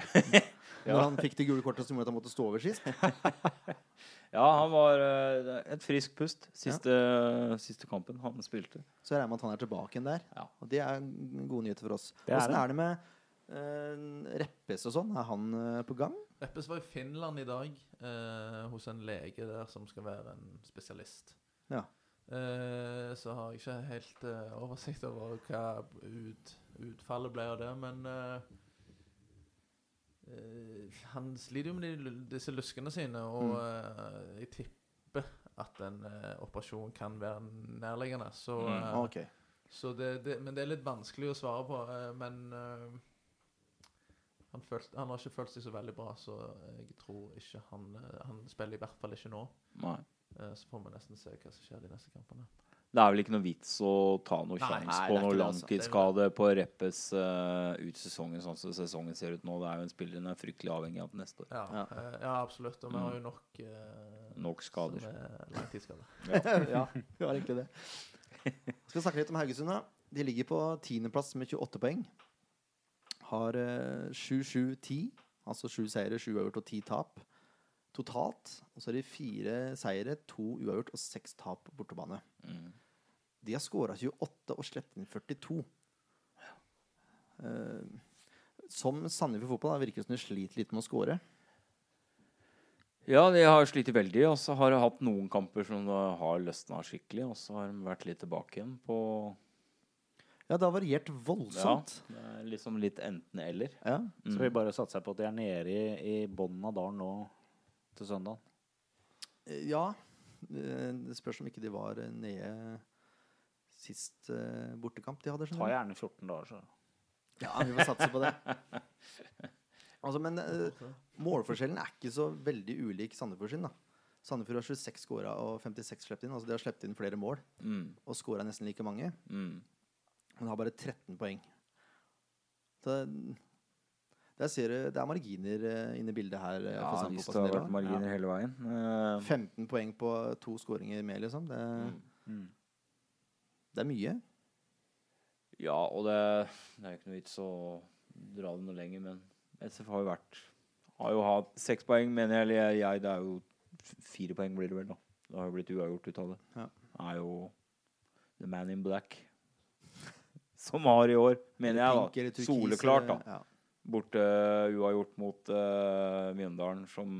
Når han fikk det gule kortet som gjorde at han måtte stå over sist. Ja, han var eh, et friskt pust siste, siste kampen han spilte. Så jeg regner med at han er tilbake igjen der. Ja. Og det er en gode nyheter for oss. Det er det. er det med uh, Reppes og sånn? Er han uh, på gang? Reppes var i Finland i dag uh, hos en lege der som skal være en spesialist. Ja. Eh, så har jeg ikke helt oversikt over hva ut, utfallet ble av det, men Han sliter jo med de, disse luskene sine, og eh, jeg tipper at en eh, operasjon kan være nærliggende. Så, Mm, okay. Så det, det, men det er litt vanskelig å svare på. eh, men eh, han, følt, han har ikke følt seg så veldig bra, så jeg tror ikke han eh, Han spiller i hvert fall ikke nå. Nei. Eh, så får vi nesten se hva som skjer de neste kampene. Det er vel ikke noe vits å ta noe sjanse på noe altså. langtidsskade på Reppes uh, ut sesongen sånn som sesongen ser ut nå. Det er jo en spiller den er fryktelig avhengig av neste år. Ja, Ja. eh, ja absolutt. Og vi har jo nok uh, Nok skader. Langtidsskade. langtidsskader. ja, vi har egentlig det. Skal snakke litt om Haugesund. da. De ligger på tiendeplass med 28 poeng. har uh, 7-7-10. Altså sju seire, sju uavgjort og ti tap totalt. Og så er det fire seire, to uavgjort og seks tap på bortebane. Mm. De har skåra 28 og sluppet inn 42. Eh, som Sandefjord fotball da, virker det som de sliter litt med å skåre. Ja, de har slitt veldig, og så har de hatt noen kamper som da har løsna skikkelig, og så har de vært litt tilbake igjen på Ja, det har variert Ja, voldsomt. det er liksom litt enten-eller. Ja. Mm. Så vi bare satser på at de er nede i, i bunnen av dalen nå til søndag? Ja. Eh, Det spørs om ikke de var nede sist uh, bortekamp de hadde. Ta skjønner gjerne 14 dager, så. Ja, vi får satse på det. Altså, men uh, målforskjellen er ikke så veldig ulik Sandefjord sin. da. Sandefjord har 26 skåra og 56 sluppet inn. Altså de har sluppet inn flere mål Mm. og skåra nesten like mange. Mm. Men har bare 13 poeng. Så der ser du Det er marginer eh, inne i bildet her. Ja, for hvis det har vært marginer marginer hele veien. Eh, 15 poeng på to skåringer mer, liksom. Det, mm. Det er mye. Ja, og det, det er jo ikke noe vits å dra det noe lenger, men SF har jo vært Har jo hatt seks poeng, mener jeg. Eller jeg, det er jo fire poeng blir det vel, da. Det har jo blitt uavgjort ut av det. Ja. Det er jo The Man in Black som har i år, mener jeg, da. Soleklart, da. Borte. Borte uavgjort mot uh, Mjøndalen, som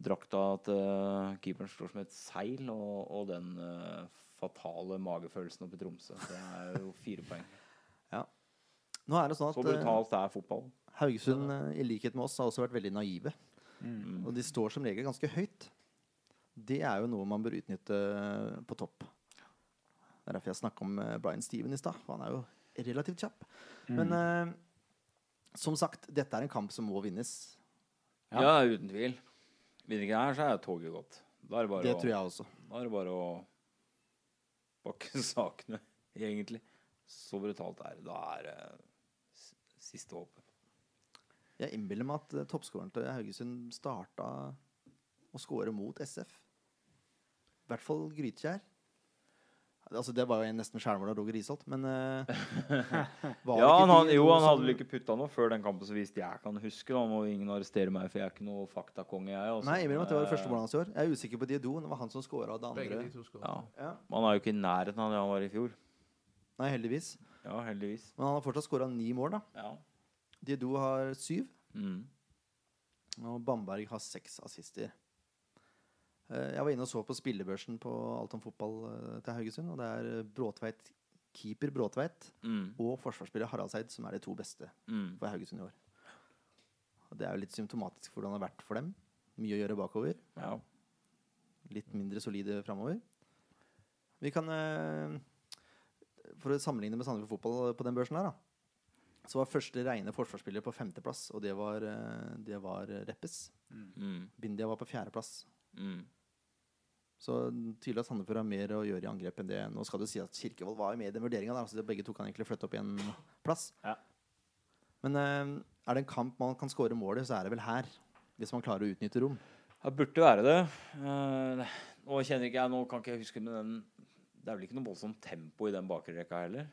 drakta til keeperen står som et seil, og, og den eh, fatale magefølelsen oppe i Tromsø. Det er jo fire poeng. Nå er det sånn Så at brutalt er fotball. Haugesund, eh, i likhet med oss, har også vært veldig naive. Mm. Og de står som regel ganske høyt. Det er jo noe man bør utnytte på topp. Det er derfor jeg snakka om eh, Brian Steven i stad, for han er jo relativt kjapp. Men eh, som sagt, dette er en kamp som må vinnes. Ja. uten tvil. Vinner ikke her, så er toget gått. Da er det bare, Det å, tror jeg også. da er det bare å bakke sakene, egentlig. Så brutalt er det. Da er det s- siste håpet. Jeg innbiller meg at uh, toppskåreren til Haugesund starta å skåre mot SF. I hvert fall Grytkjær. Altså, det var jo en nesten skjærmål av Roger Isholt, men uh, var Ja, ikke han, de han, jo, han som- hadde vel ikke putta noe før den kampen, så vidt jeg kan huske. Da må ingen arrestere meg, for jeg er ikke noe faktakonge, jeg. Også. Nei, jeg innbiller meg at det var det første Eh, målet hans i år. Jeg er usikker på Diodon. Det var han som scora det andre. de. Ja. Ja. Han er jo ikke i nærheten av det han var i fjor. Nei, heldigvis. Ja, heldigvis. Men han har fortsatt scora ni mål, da. Ja. Diodon har syv, Mm. og Bamberg har seks assister. Eh, Jeg var inne og så på spillebørsen på Alt om fotball eh, til Haugesund, og det er eh, Bråtveit, keeper Bråtveit Mm. og forsvarsspiller Haraldseid som er de to beste Mm. for Haugesund i år. Og Det er jo litt symptomatisk for hvordan det har vært for dem. Mye å gjøre bakover. Ja. Litt mindre solide framover. Vi kan For å sammenligne med Sandefjord Fotball på den børsen her, da. Så var første rene forsvarsspiller på femteplass, og det var, det var Reppes. Mm. Bindia var på fjerdeplass. Mm. Så tydelig at Sandefjord har mer å gjøre i angrep enn det. Nå skal du si at Kirkevold var med i den vurderinga, der, så begge to kan egentlig flytte opp i en plass. Ja. Men eh, er det en kamp man kan skåre målet, så er det vel her. Hvis man klarer å utnytte rom. Det burde være det. Eh, nå kjenner ikke jeg Nå kan ikke jeg huske men den, Det er vel ikke noe voldsomt tempo i den bakre rekka heller?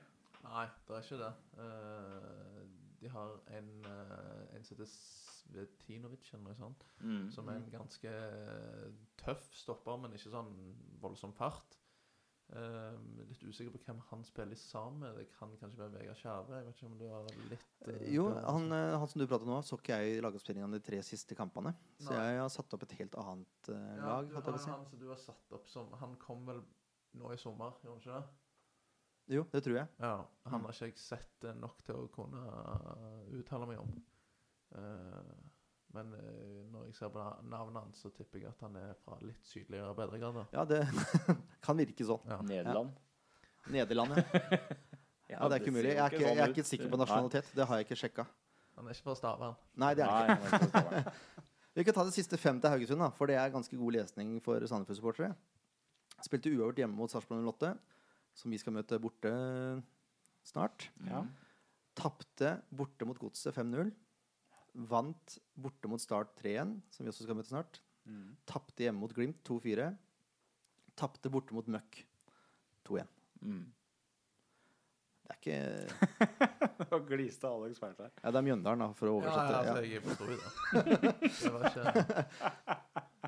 Nei, det er ikke det. Eh, de har en, uh, en som heter Svetinovic, eller noe sånt, Mm. som er en ganske tøff stopper, men ikke sånn voldsom fart. Eh, litt usikker på hvem han spiller sammen med. Det kan kanskje være Vegard Skjæve. Jeg vet ikke om du har litt uh, Jo, han, eh, han som du prater nå, så ikke jeg i lagoppstillingene de tre siste kampene. Så Nei. jeg har satt opp et helt annet eh, Ja, lag. du har si. han du har satt opp som Han kom vel nå i sommer, gjorde han ikke det? Jo, det tror jeg. Ja. Han Mm. har ikke jeg sett eh, nok til å kunne eh, uttale meg om. Eh, men eh, når jeg ser på navnet hans, så tipper jeg at han er fra litt sydligere breddegrader. Ja, det kan virke sånn. Ja. Nederland? Nederland, ja. ja. Det er ikke mulig. Jeg er ikke, jeg er ikke sikker på nasjonalitet. Det har jeg ikke sjekka. Han er ikke fra Stavern. Nei, det er han ikke. Vi kan ta det siste fem til Haugesund, da, for det er ganske god lesning for Sandefjord-supportere. Spilte uavgjort hjemme mot Sarpsborg 08, som vi skal møte borte snart. Ja. Tapte borte mot Godset 5-0. Vant borte mot Start 3-1, som vi også skal møte snart. Tapte hjemme mot Glimt 2-4. Tapte borte mot Møkk 2-1. Mm. Det er ikke Nå gliste Alex fælt her. Ja, det er Mjøndalen, da, for å Ja, oversette. ja, altså, jeg forstår jo det. Det var ikke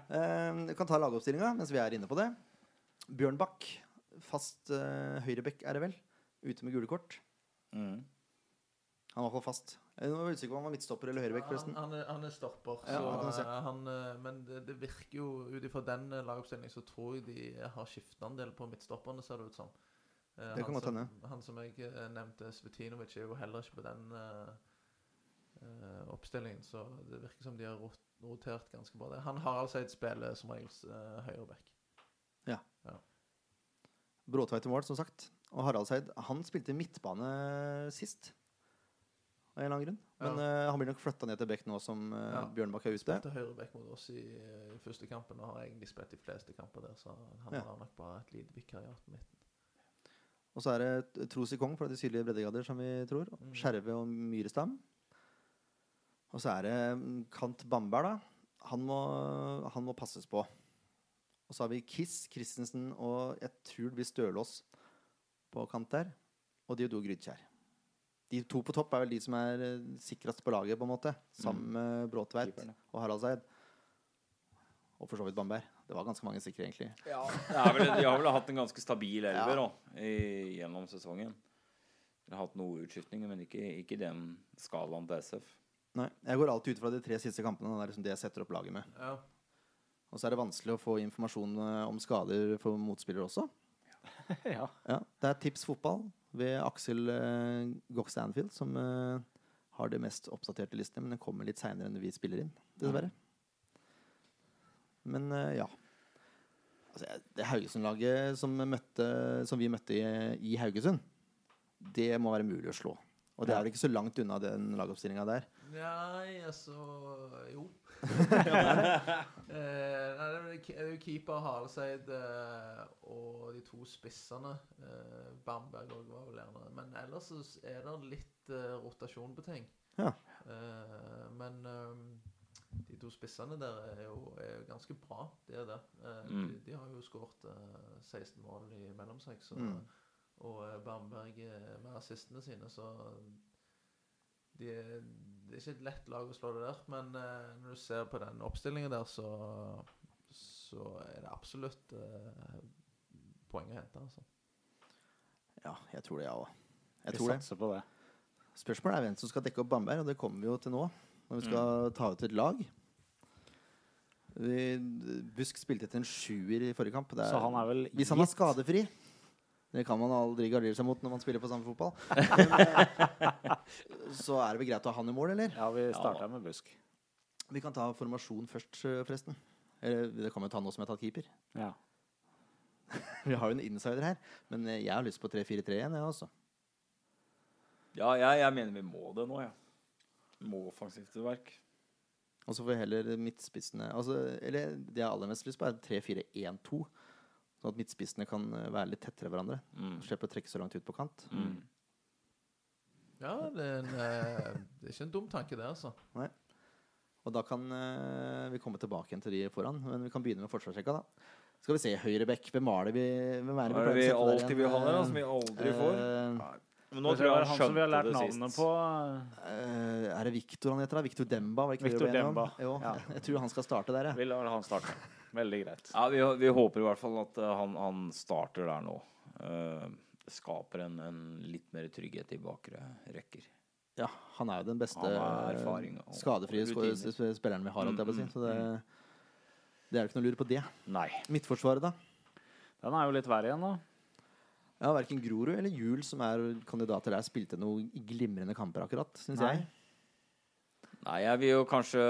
Eh, Jeg kan ta lagoppstillinga mens vi er inne på det. Bjørn Bakk, fast uh, høyrebekk er det vel. Ute med gule kort. Mm. Han var i hvert fall fast. Jeg var usikker på om han var midtstopper eller høyrebekk, han, forresten. han, er, han er stopper. Så, han kan eh, han, eh, men det, det virker jo Ut ifra den eh, lagoppstillingen så tror jeg de har skifta en del på midtstopperne, ser det ut som. Det kan han godt som, hende. Han som jeg nevnte, Svetinovic, er jo heller ikke på den eh, oppstillingen, så det virker som de har rot rotert ganske bra Det. Han har altså et spill som regel uh, høyreback. Bråtveit i mål, som sagt. Og Haraldseid han spilte midtbane sist. Av en eller annen grunn. Men eh, han blir nok flytta ned til bekk nå som uh, Ja. Bjørnbakk er ute. Spilte bekk mot oss i i første kampen og har egentlig spilt de fleste kamper der, så han Ja. har nok bare et lite vikariat på midten. Og så er det Trosi Kong fra de sydlige breddegrader, som vi tror. Mm. Skjerve og Myrestam. Og så er det mm, Kant Bamberg, da. Han må, han må passes på. Og så har vi Kiss, Christensen og jeg tror det blir Stølås på kant der. Og Diodor Grydkjær. De to på topp er vel de som er eh, sikrest på laget, på en måte. Sammen med Bråtveit og Haraldseid. Og for så vidt Bamberg. Det var ganske mange sikre, egentlig. Ja, det er vel, de har vel hatt en ganske stabil elver Ja. da, i, gjennom sesongen. De har hatt noen utskiftninger, men ikke, ikke i den skalaen til SF. Nei, Jeg går alltid ut fra de tre siste kampene. Det er liksom det jeg setter opp laget med. Ja. Og så er det vanskelig å få informasjon eh, om skader for motspillere også. ja. Ja, Det er Tips fotball ved Aksel uh, Gox Anfield som uh, har det mest oppdaterte listene, men den kommer litt seinere enn vi spiller inn, dessverre. Men uh, ja. Altså, det Haugesund-laget som, som vi møtte i, i Haugesund, det må være mulig å slå. Og det er vel ikke så langt unna den lagoppstillinga der. Nei, altså Jo. eh, nei, det er jo keeper Haleseid eh, og de to spissene. Eh, Bamberg òg var vel gjerne Men ellers så er det litt eh, rotasjon på ting. Ja. Eh, men de to spissene der er jo, er jo ganske bra. Det er det. Eh, Mm. de, de har jo skåret eh, 16 mål i mellom seg. Så, Mm. Og Bamberg med assistene sine, så de er, det er ikke et lett lag å slå det der. Men eh, når du ser på den oppstillingen der, så, så er det absolutt eh, poeng å hente. Altså. Ja, jeg tror det, jeg òg. Jeg Vi tror det. satser på det. Spørsmålet er hvem som skal dekke opp Bamberg, og det kommer vi jo til nå. Når vi skal ta ut et lag. Vi, Busk spilte etter en sjuer i forrige kamp. Det er, Så han er vel hvis han er skadefri Det kan man aldri gardere seg mot når man spiller på samme fotball. Men, eh, så er det vel greit å ha han i mål, eller? Ja, vi starta med Busk. Vi kan ta formasjon først, eh, forresten. Eller det kan vi ta nå som jeg har tatt keeper. Ja. Vi har jo en insider her, men eh, jeg har lyst på 3-4-3 igjen, jeg også. Ja, jeg, jeg mener vi må det nå, ja. Vi må offensivt til verk. Og så får vi heller midtspissene altså, Eller det jeg har aller mest lyst på, er 3-4-1-2. Sånn at midtspissene kan eh, være litt tettere hverandre. Mm. Slipper å trekke så langt ut på kant. Mm. Ja, det er, en, eh, det er ikke en dum tanke, det, altså. Nei. Og da kan eh, vi komme tilbake igjen til de foran. Men vi kan begynne med forsvarsrekka, da. Skal vi se, høyrebekk. Hvem er det vi Hvem er det vi, er det vi alltid vil ha der, som vi aldri får? Uh, Men nå tror jeg er han han som vi har lært navnet på. uh, er det Victor han heter? da? Victor Demba? Var det ikke det vi Victor enige om? Demba. Jo, Ja. jeg tror han skal starte der, jeg. Vi lar han starte. Veldig greit. Ja, vi, vi håper i hvert fall at eh, han, han starter der nå. Uh, det skaper en, en litt mer trygghet i bakre rekker. Ja, han er jo den beste erfaring og skadefrie spilleren vi har, holdt jeg på å si. Mm, Så det, det er jo ikke noe å lure på det. Nei. Midtforsvaret, da? Den er jo litt verre igjen, da. Ja, Verken Grorud eller Juel, som er kandidater der, spilte noen glimrende kamper, akkurat, syns jeg. Nei, jeg vil jo kanskje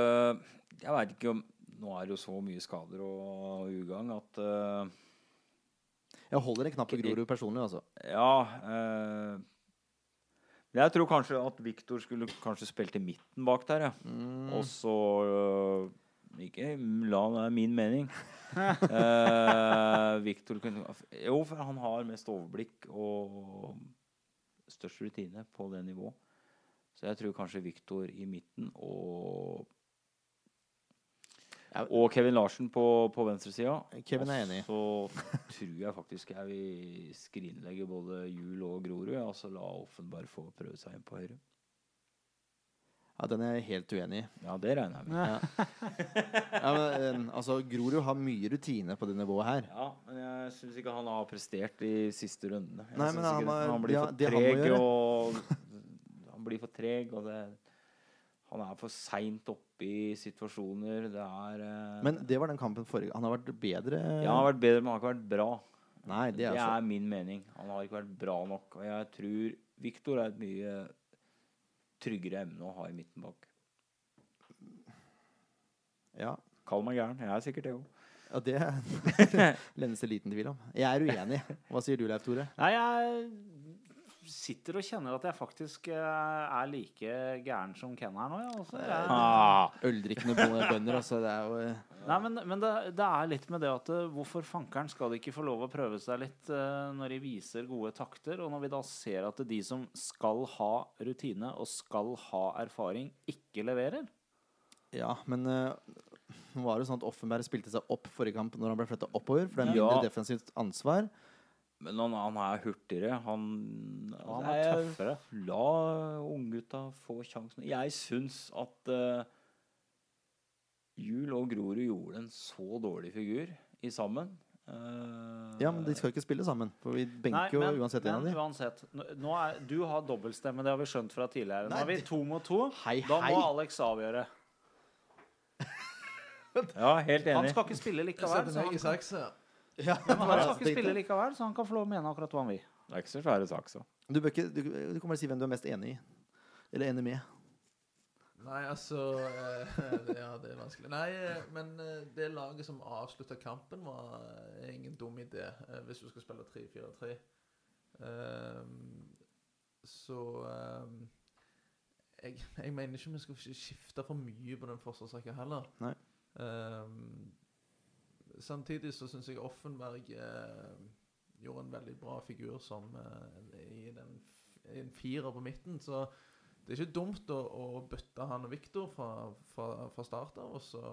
Jeg veit ikke om Nå er det jo så mye skader og ugagn at uh, Jeg holder en knapp på Grorud personlig, altså. Ja Uh, jeg tror kanskje at Viktor skulle kanskje spilt i midten bak der, ja. Mm. Og så uh, Ikke la være min mening. uh, Viktor kunne Jo, for han har mest overblikk og størst rutine på det nivået. Så jeg tror kanskje Viktor i midten og. Og Kevin Larsen på, på venstresida. Kevin er enig. Og så tror jeg faktisk jeg vil skrinlegge både Jul og Grorud. Og så la Offenberg få prøve seg inn på høyre. Ja, den er jeg helt uenig i. Ja, det regner jeg med. Ja. Ja, men, altså, Grorud har mye rutine på det nivået her. Ja, men jeg syns ikke han har prestert de siste rundene. Jeg Nei, men han ikke han blir ja, for det han må treg, og han blir for treg, og det Han er for seint oppe i situasjoner. Det er eh, Men det var den kampen forrige Han har vært bedre Ja, han har vært bedre, men han har ikke vært bra. Nei, det er, Det er er, altså min mening. Han har ikke vært bra nok. Og jeg tror Viktor er et mye tryggere emne å ha i midten bak. Ja, Kall meg gæren. Jeg er sikkert det òg. ja det lennes det liten tvil om. Jeg er uenig. Hva sier du, Leif Tore? Nei, jeg sitter og kjenner at jeg faktisk eh, er like gæren som Ken her nå. Ja. Altså, jeg, Ah, Øldrikkende bønder, altså. Det er jo eh, nei, men, men det, det er litt med det at eh, hvorfor fankeren skal de ikke få lov å prøve seg litt når de viser gode takter, og når vi da ser at de som skal ha rutine og skal ha erfaring, ikke leverer? Ja, men nå var det sånn at Offenberg spilte seg opp forrige kamp når han ble flytta oppover, for det er Ja. mindre defensivt ansvar. Men han, han er hurtigere. Han, han altså, er tøffere. La unggutta få sjansen. Jeg syns at uh, Jul og Grorud gjorde en så dårlig figur i sammen. Uh, Ja, men de skal ikke spille sammen, for vi benker jo uansett en av men uansett nå, er, Du har dobbeltstemme, det har vi skjønt fra tidligere. Nå Nei, er vi to mot to. Hei, Da hei! må Alex avgjøre. Ja, helt enig. Han skal ikke spille likevel. Jeg Så han, kan. Ja, men han skal ikke spille likevel, så han kan få lov å mene akkurat hva han vil. Det er ikke så svære saksa. Du, bør ikke, du, du kan bare si hvem du er mest enig i. Eller enig med. Nei, altså eh, Ja, det er vanskelig. Nei, eh, men eh, det laget som avslutta kampen, var ingen dum idé hvis du skal spille 3-4-3. Ehm, så ehm, jeg, jeg mener ikke vi skal skifte for mye på den forsvarsrekka heller. Nei. Ehm, samtidig så syns jeg Offenberg eh, gjorde en veldig bra figur som eh, i, den, en firer på midten. Så det er ikke dumt å, å bytte han og Viktor fra, fra, fra start av, og så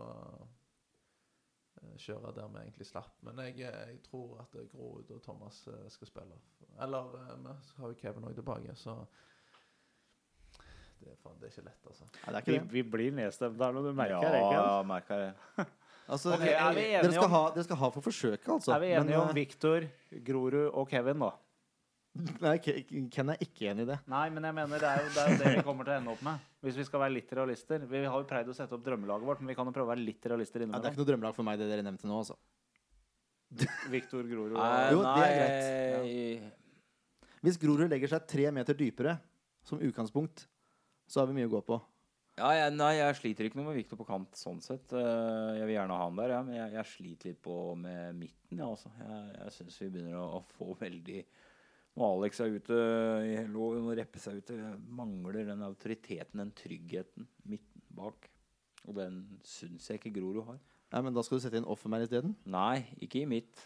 eh, kjøre der vi egentlig slapp. Men jeg, jeg tror at eh, Grorud og Thomas eh, skal spille. Eller eh, vi har jo Kevin òg tilbake, så det er, faen, det er ikke lett, altså. Nei, det er Vi, det. vi blir nedstemt der når du merker ja, det. Ikke? ja, merker det. Altså, okay, er vi dere, skal om- ha, dere skal ha for forsøket, altså. Er vi enige Men, om eh, Viktor, Grorud og Kevin, da? Nei, Ken er ikke enig i det. Nei, men jeg mener det er jo det, er det vi kommer til å ende opp med. Hvis vi skal være litt realister. Vi har jo pleid å sette opp drømmelaget vårt, men vi kan jo prøve å være litt realister Ja, det er ikke noe drømmelag for meg, det dere nevnte nå, altså. Viktor, Grorud Nei, og Jo, det er nei, Hvis Grorud legger seg tre meter dypere som utgangspunkt, så har vi mye å gå på. Ja, jeg, nei, jeg sliter ikke noe med Viktor på kant sånn sett. Eh, jeg vil gjerne ha han der, ja, men jeg, jeg sliter litt på med midten. Ja, altså. Jeg, jeg syns vi begynner å, å få veldig Når Alex er ute i Hello, nå reppe seg ute, mangler den autoriteten, den tryggheten midten bak. Og den syns jeg ikke Grorud har. Nei, men da skal du sette inn Offermann isteden? Nei, ikke i mitt.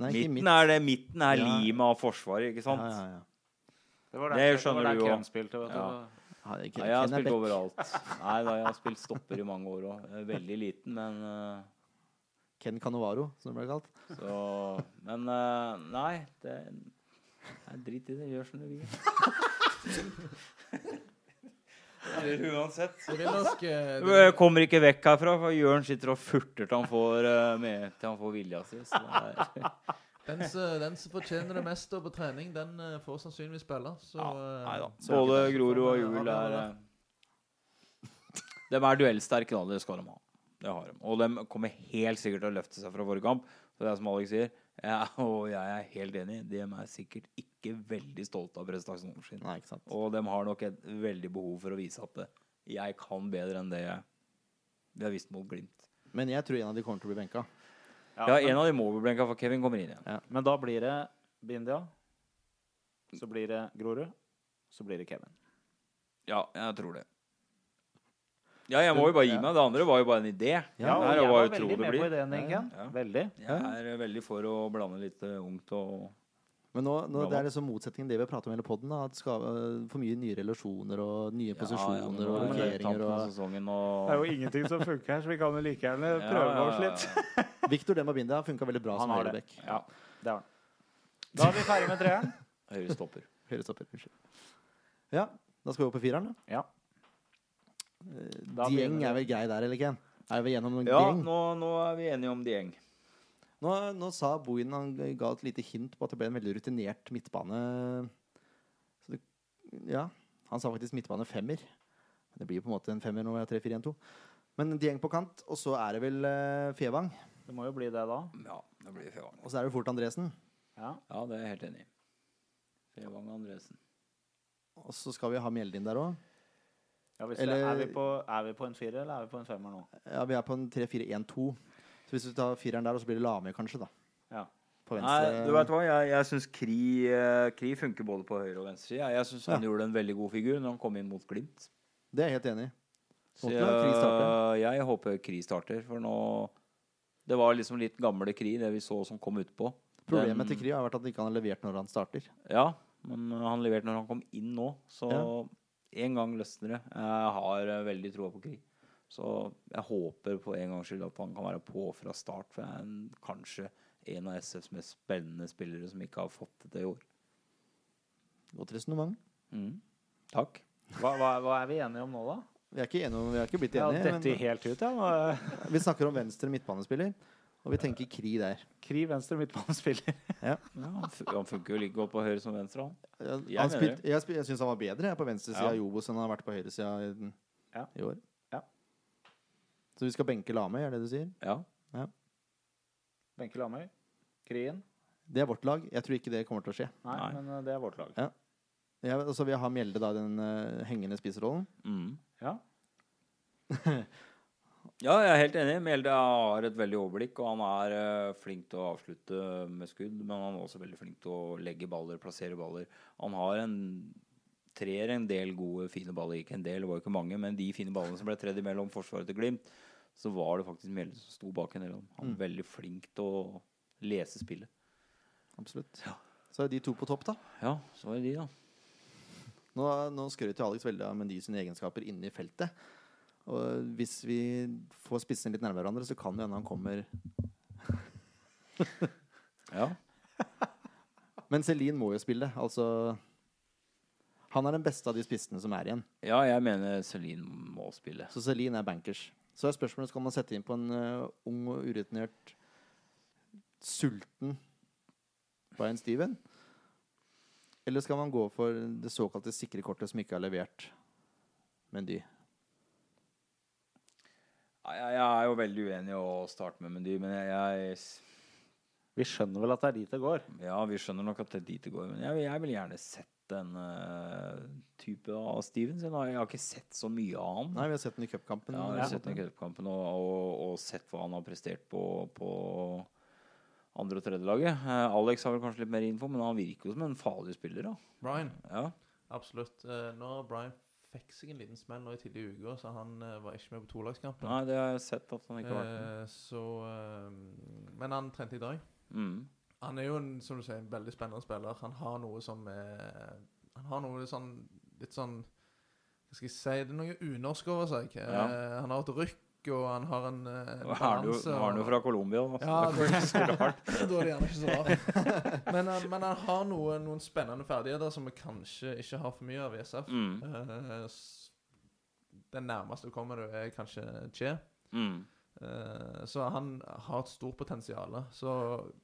Nei, Midten midt. er det, midten er Ja. limet av forsvaret, ikke sant? Ja, ja, ja. Det var Det der, skjønner det var du jo. Er ikke- Nei, jeg har er spilt overalt. Nei da, jeg har spilt stopper i mange år òg. Veldig liten, men uh, Ken Canovaro, som det ble kalt. Så Men uh, nei, det Nei, drit i det. Gjør som du vil. Eller uansett. Nok kommer ikke vekk herfra, for Jørn sitter og furter til han får, uh, med, til han får vilja si. Så det er, Den som, den som fortjener det mest på trening, den eh, får sannsynligvis spille. Så, ja, eh, nei da. så- Både Grorud og Juel Jul er eh, De er duellsterke, da. Det skal de ha. Det har de. Og de kommer helt sikkert til å løfte seg fra forrige kamp. Så det er som Alex sier, ja, og jeg er helt enig, de er sikkert ikke veldig stolte av prestasjonen sin. Nei, ikke sant. Og de har nok et veldig behov for å vise at eh, jeg kan bedre enn det jeg vi har visst mot Glimt. Men jeg tror en av de kommer til å bli benka. Ja, en av de må bli blenka, for Kevin kommer inn igjen. Men da blir det Bindia. Så blir det Grorud. Så blir det Kevin. Ja, jeg tror det. Ja, jeg må jo bare gi meg. Det andre var jo bare en idé. Ja, og jeg var veldig med på ideen Ingen Ja. Veldig. Jeg er veldig for å blande litt eh, ungt og Men nå, nå det er liksom motsetningen det vi har pratet om i hele poden. At skal uh, for mye nye relasjoner og nye posisjoner men og er det rokeringer. Og... og Det er jo ingenting som funker her, så vi kan jo like gjerne Ja, prøve ja, oss litt. ja. Victor Demabinde har funka veldig bra Han som har det. høyrebekk. Ja, det har han. Da er vi ferdig med treeren. Høyre stopper. Høyrestopper. Unnskyld. Ja, da skal vi opp på fireren. da. Ja. Dieng er vel grei der, eller ikke? Er vi gjennom Ja, Dieng? nå, nå er vi enige om Dieng. Nå, nå sa Bohin han ga et lite hint på at det ble en veldig rutinert midtbane. Så det, ja, han sa faktisk midtbane femmer. Det blir jo på en måte en femmer når vi har 3-4-1-2. Men Dieng på kant, og så er det vel uh, Fevang. Det må jo bli det da. Ja, det blir Fevang. Og så er det fort Andresen. Ja. Ja, det er jeg helt enig i. Fevang og Andresen. Og så skal vi ha Mjeldin der òg. Ja, er, vi på, er vi på en firer, eller er vi på en femmer nå? Ja, vi er på en 3-4-1-2. Så hvis du tar fireren der, og så blir det Lame, kanskje, da. Ja. På Nei, du vet hva, jeg, jeg syns Kri, eh, Kri funker både på høyre og venstre side. Jeg, syns han Ja. gjorde en veldig god figur når han kom inn mot Glimt. Det er jeg helt enig i. Så jeg, jeg håper Kri starter, for nå Det var liksom litt gamle Kri, det vi så som kom utpå. Problemet Den- til Kri har vært at han ikke har levert når han starter. Ja, men han leverte når han kom inn nå, så Ja. en gang løsner det. Jeg har eh, veldig troa på Kri. Så jeg håper på en gangs skyld at han kan være på fra start. For jeg er kanskje en av SFs mest spennende spillere som ikke har fått det i år. Godt resonnement. Mm. Takk. Hva, hva, hva er vi enige om nå, da? Vi er ikke, enige, om- vi er ikke blitt enige. Ja, dette helt ut, ja. Vi snakker om venstre midtbanespiller, og vi tenker Kri der. Kri venstre midtbanespiller. Ja, han, han funker jo like godt på høyre som venstre. Han. Jeg, Jeg han jeg, jeg syns han var bedre jeg, på venstresida Ja. av Jobos enn han har vært på høyresida i, Ja. i år. Ja. Så vi skal benke Lamøy, er det du sier? Ja. Benke Lamøy. Krien. Det er vårt lag. Jeg tror ikke det kommer til å skje. Nei, Nei. men eh, det er vårt lag. Ja. Ja, og så vi har Mjelde da, den uh, hengende spiserollen. Mm. Ja. Ja, jeg er helt enig. Mjelde har et veldig overblikk, og han er uh, flink til å avslutte med skudd. Men han er også veldig flink til å legge baller, plassere baller. Han har en trer en del gode, fine baller. Ikke en del, det var jo ikke mange, men de fine ballene som ble tredd imellom forsvaret til Glimt, så var det faktisk Mjelde som sto bak en del av dem. Han er veldig flink til å lese spillet. Absolutt. Så er de to på topp, da. Ja, så er de, da. Nå, nå skrøt jo Alex veldig av Mendy sine egenskaper inne i feltet. Og hvis vi får spissene litt nærmere hverandre, så kan det hende han kommer Ja. Men Celine må jo spille. Altså Han er den beste av de spissene som er igjen. ja, jeg mener Celine må spille. Så Celine er bankers. Så er spørsmålet skal man sette inn på en uh, ung og urutinert, sulten Brian Steven? Eller skal man gå for det såkalte sikre kortet som ikke er levert Mendy? Ja, jeg, er jo veldig uenig i å starte med Mendy, men jeg, jeg Vi skjønner vel at det er dit det går. Ja, vi skjønner nok at det er dit det går. Men jeg, vil- jeg vil gjerne sett en eh, type av Stevens. Jeg har, jeg har ikke sett så mye av han. Nei, vi har sett den i cupkampen. Ja, vi har sett den i cupkampen og, og, og sett hva han har prestert på, på andre- og tredjelaget. Eh, Alex har vel kanskje litt mer info, men han virker jo som en farlig spiller. da. Brian, Ja, absolutt. Eh, når Brian fikk seg en liten smell nå i tidlig uke, så han var ikke med på tolagskampen. Nei, det har jeg sett at han ikke har vært med. Så Men han trente i dag. Mm. Han er jo en, som du sier, en veldig spennende spiller. Han har noe som er Han har noe sånn litt sånn Hva skal jeg si Det er noe unorsk over seg. Ja. Eh, han har et rykk, og han har en en Nå har han jo, har han jo fra Colombia. da, Ja, det er ikke så rart. Da er det gjerne ikke så rart. Men, men han har noe, noen spennende ferdigheter som vi kanskje ikke har for mye av i SF. Mm. Eh, den nærmeste du kommer, er kanskje Che. Mm. Eh, så han har et stort potensial. Så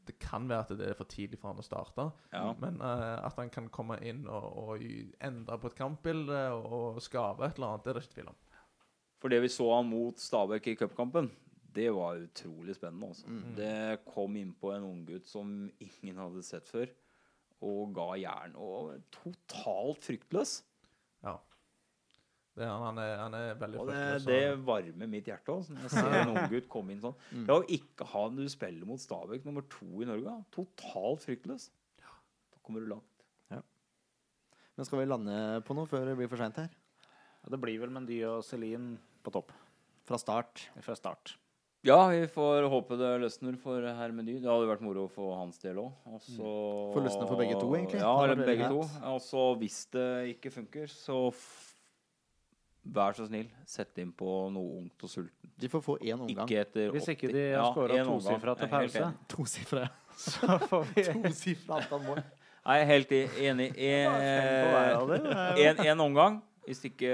det kan være at det er for tidlig for han å starte. Ja. Men eh, at han kan komme inn og, og endre på et kampbilde og, skape et eller annet, det er det ikke tvil om. For det vi så han mot Stabæk i cupkampen, det var utrolig spennende. Altså. Mm. Det kom innpå en unggutt som ingen hadde sett før, og ga jern. Og totalt fryktløs. Ja. Det er, han, han, er, han er veldig Og det, fryktløs, det varmer mitt hjerte også, når jeg ser en unggutt komme inn sånn. Mm. Å ikke ha du spiller mot Stabæk nummer to i Norge, totalt fryktløs. Da kommer du langt. Men skal vi lande på noe før det blir for seint her? Ja, det blir vel Mendy og Celine på topp Fra start. fra start. Ja, vi får håpe det løsner for herr Meny. Det hadde vært moro for hans del òg. For løsne for begge to, egentlig. Ja, eller begge to. Og så hvis det ikke funker, så vær så snill, sett inn på noe ungt og sulten. De får få én omgang. Ikke etter Hvis ikke de har Ja, skåra en tosifra til pause. Tosifra. så får vi Tosifra antall mål. Jeg er helt enig. jo- En, en omgang. Hvis ikke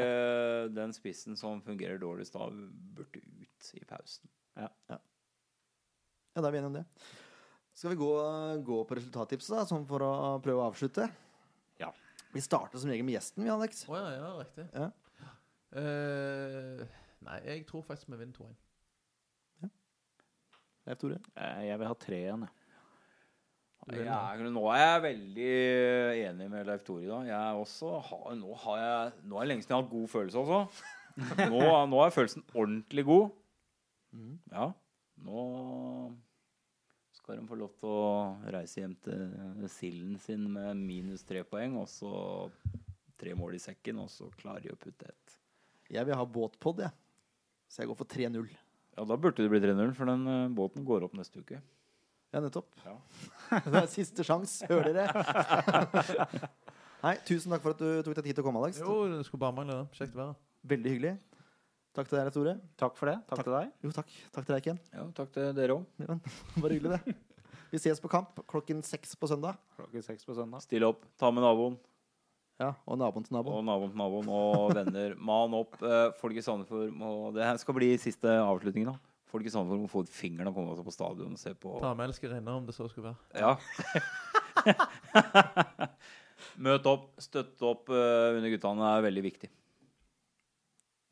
den spissen som fungerer dårligst da, burde ut i pausen. Ja, Ja, da er vi enige om det. Skal vi gå, gå på resultattipset, da, sånn for å prøve å avslutte? Ja. Vi starter som regel med gjesten, vi, Alex. Oh, ja, ja, riktig. Ja. Eh, nei, jeg tror faktisk vi vinner 2-1. Leif Tore. Eh, Jeg vil ha tre igjen, jeg. Jeg er, nå er jeg veldig enig med Leif Tore. da. Jeg også, har, nå, har jeg, nå er det lenge siden jeg har hatt god følelse også. Nå, nå er følelsen ordentlig god. Mhm. Ja. Nå skal de få lov til å reise hjem til silden sin med minus tre poeng, og så tre mål i sekken, og så klarer de å putte ett. Jeg vil ha båtpod, jeg. Så jeg går for 3-0. Ja, da burde det bli 3-0, for den uh, båten går opp neste uke. Ja, nettopp. Ja. det er siste sjanse, hører dere? Nei, tusen takk for at du tok deg tid til å komme, Alex. Jo, det skulle bare mangle det. Kjekt å være. Veldig hyggelig. Takk til deg, Tore. Takk for det. Takk til deg. Jo, takk. Takk til deg, Ken. Jo, takk til dere òg. Ja, Bare hyggelig, det. Vi ses på kamp klokken seks på søndag. Klokken seks på søndag. Still opp. Ta med naboen. Ja, Og naboen til naboen. Og naboen til naboen og venner. Man opp. Eh, folk i Sandefjord må Det her skal bli siste avslutningen, da. Folk i Sandefjord må få ut fingeren og komme seg på stadion og se på Ta med elskerinne, om det så skulle være. Ja. Møt opp, støtte opp eh, under guttene er veldig viktig.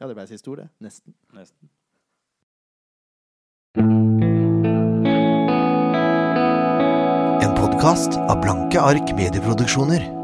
Ja, det ble siste ord, det. Nesten. Nesten. En podkast av Blanke ark medieproduksjoner.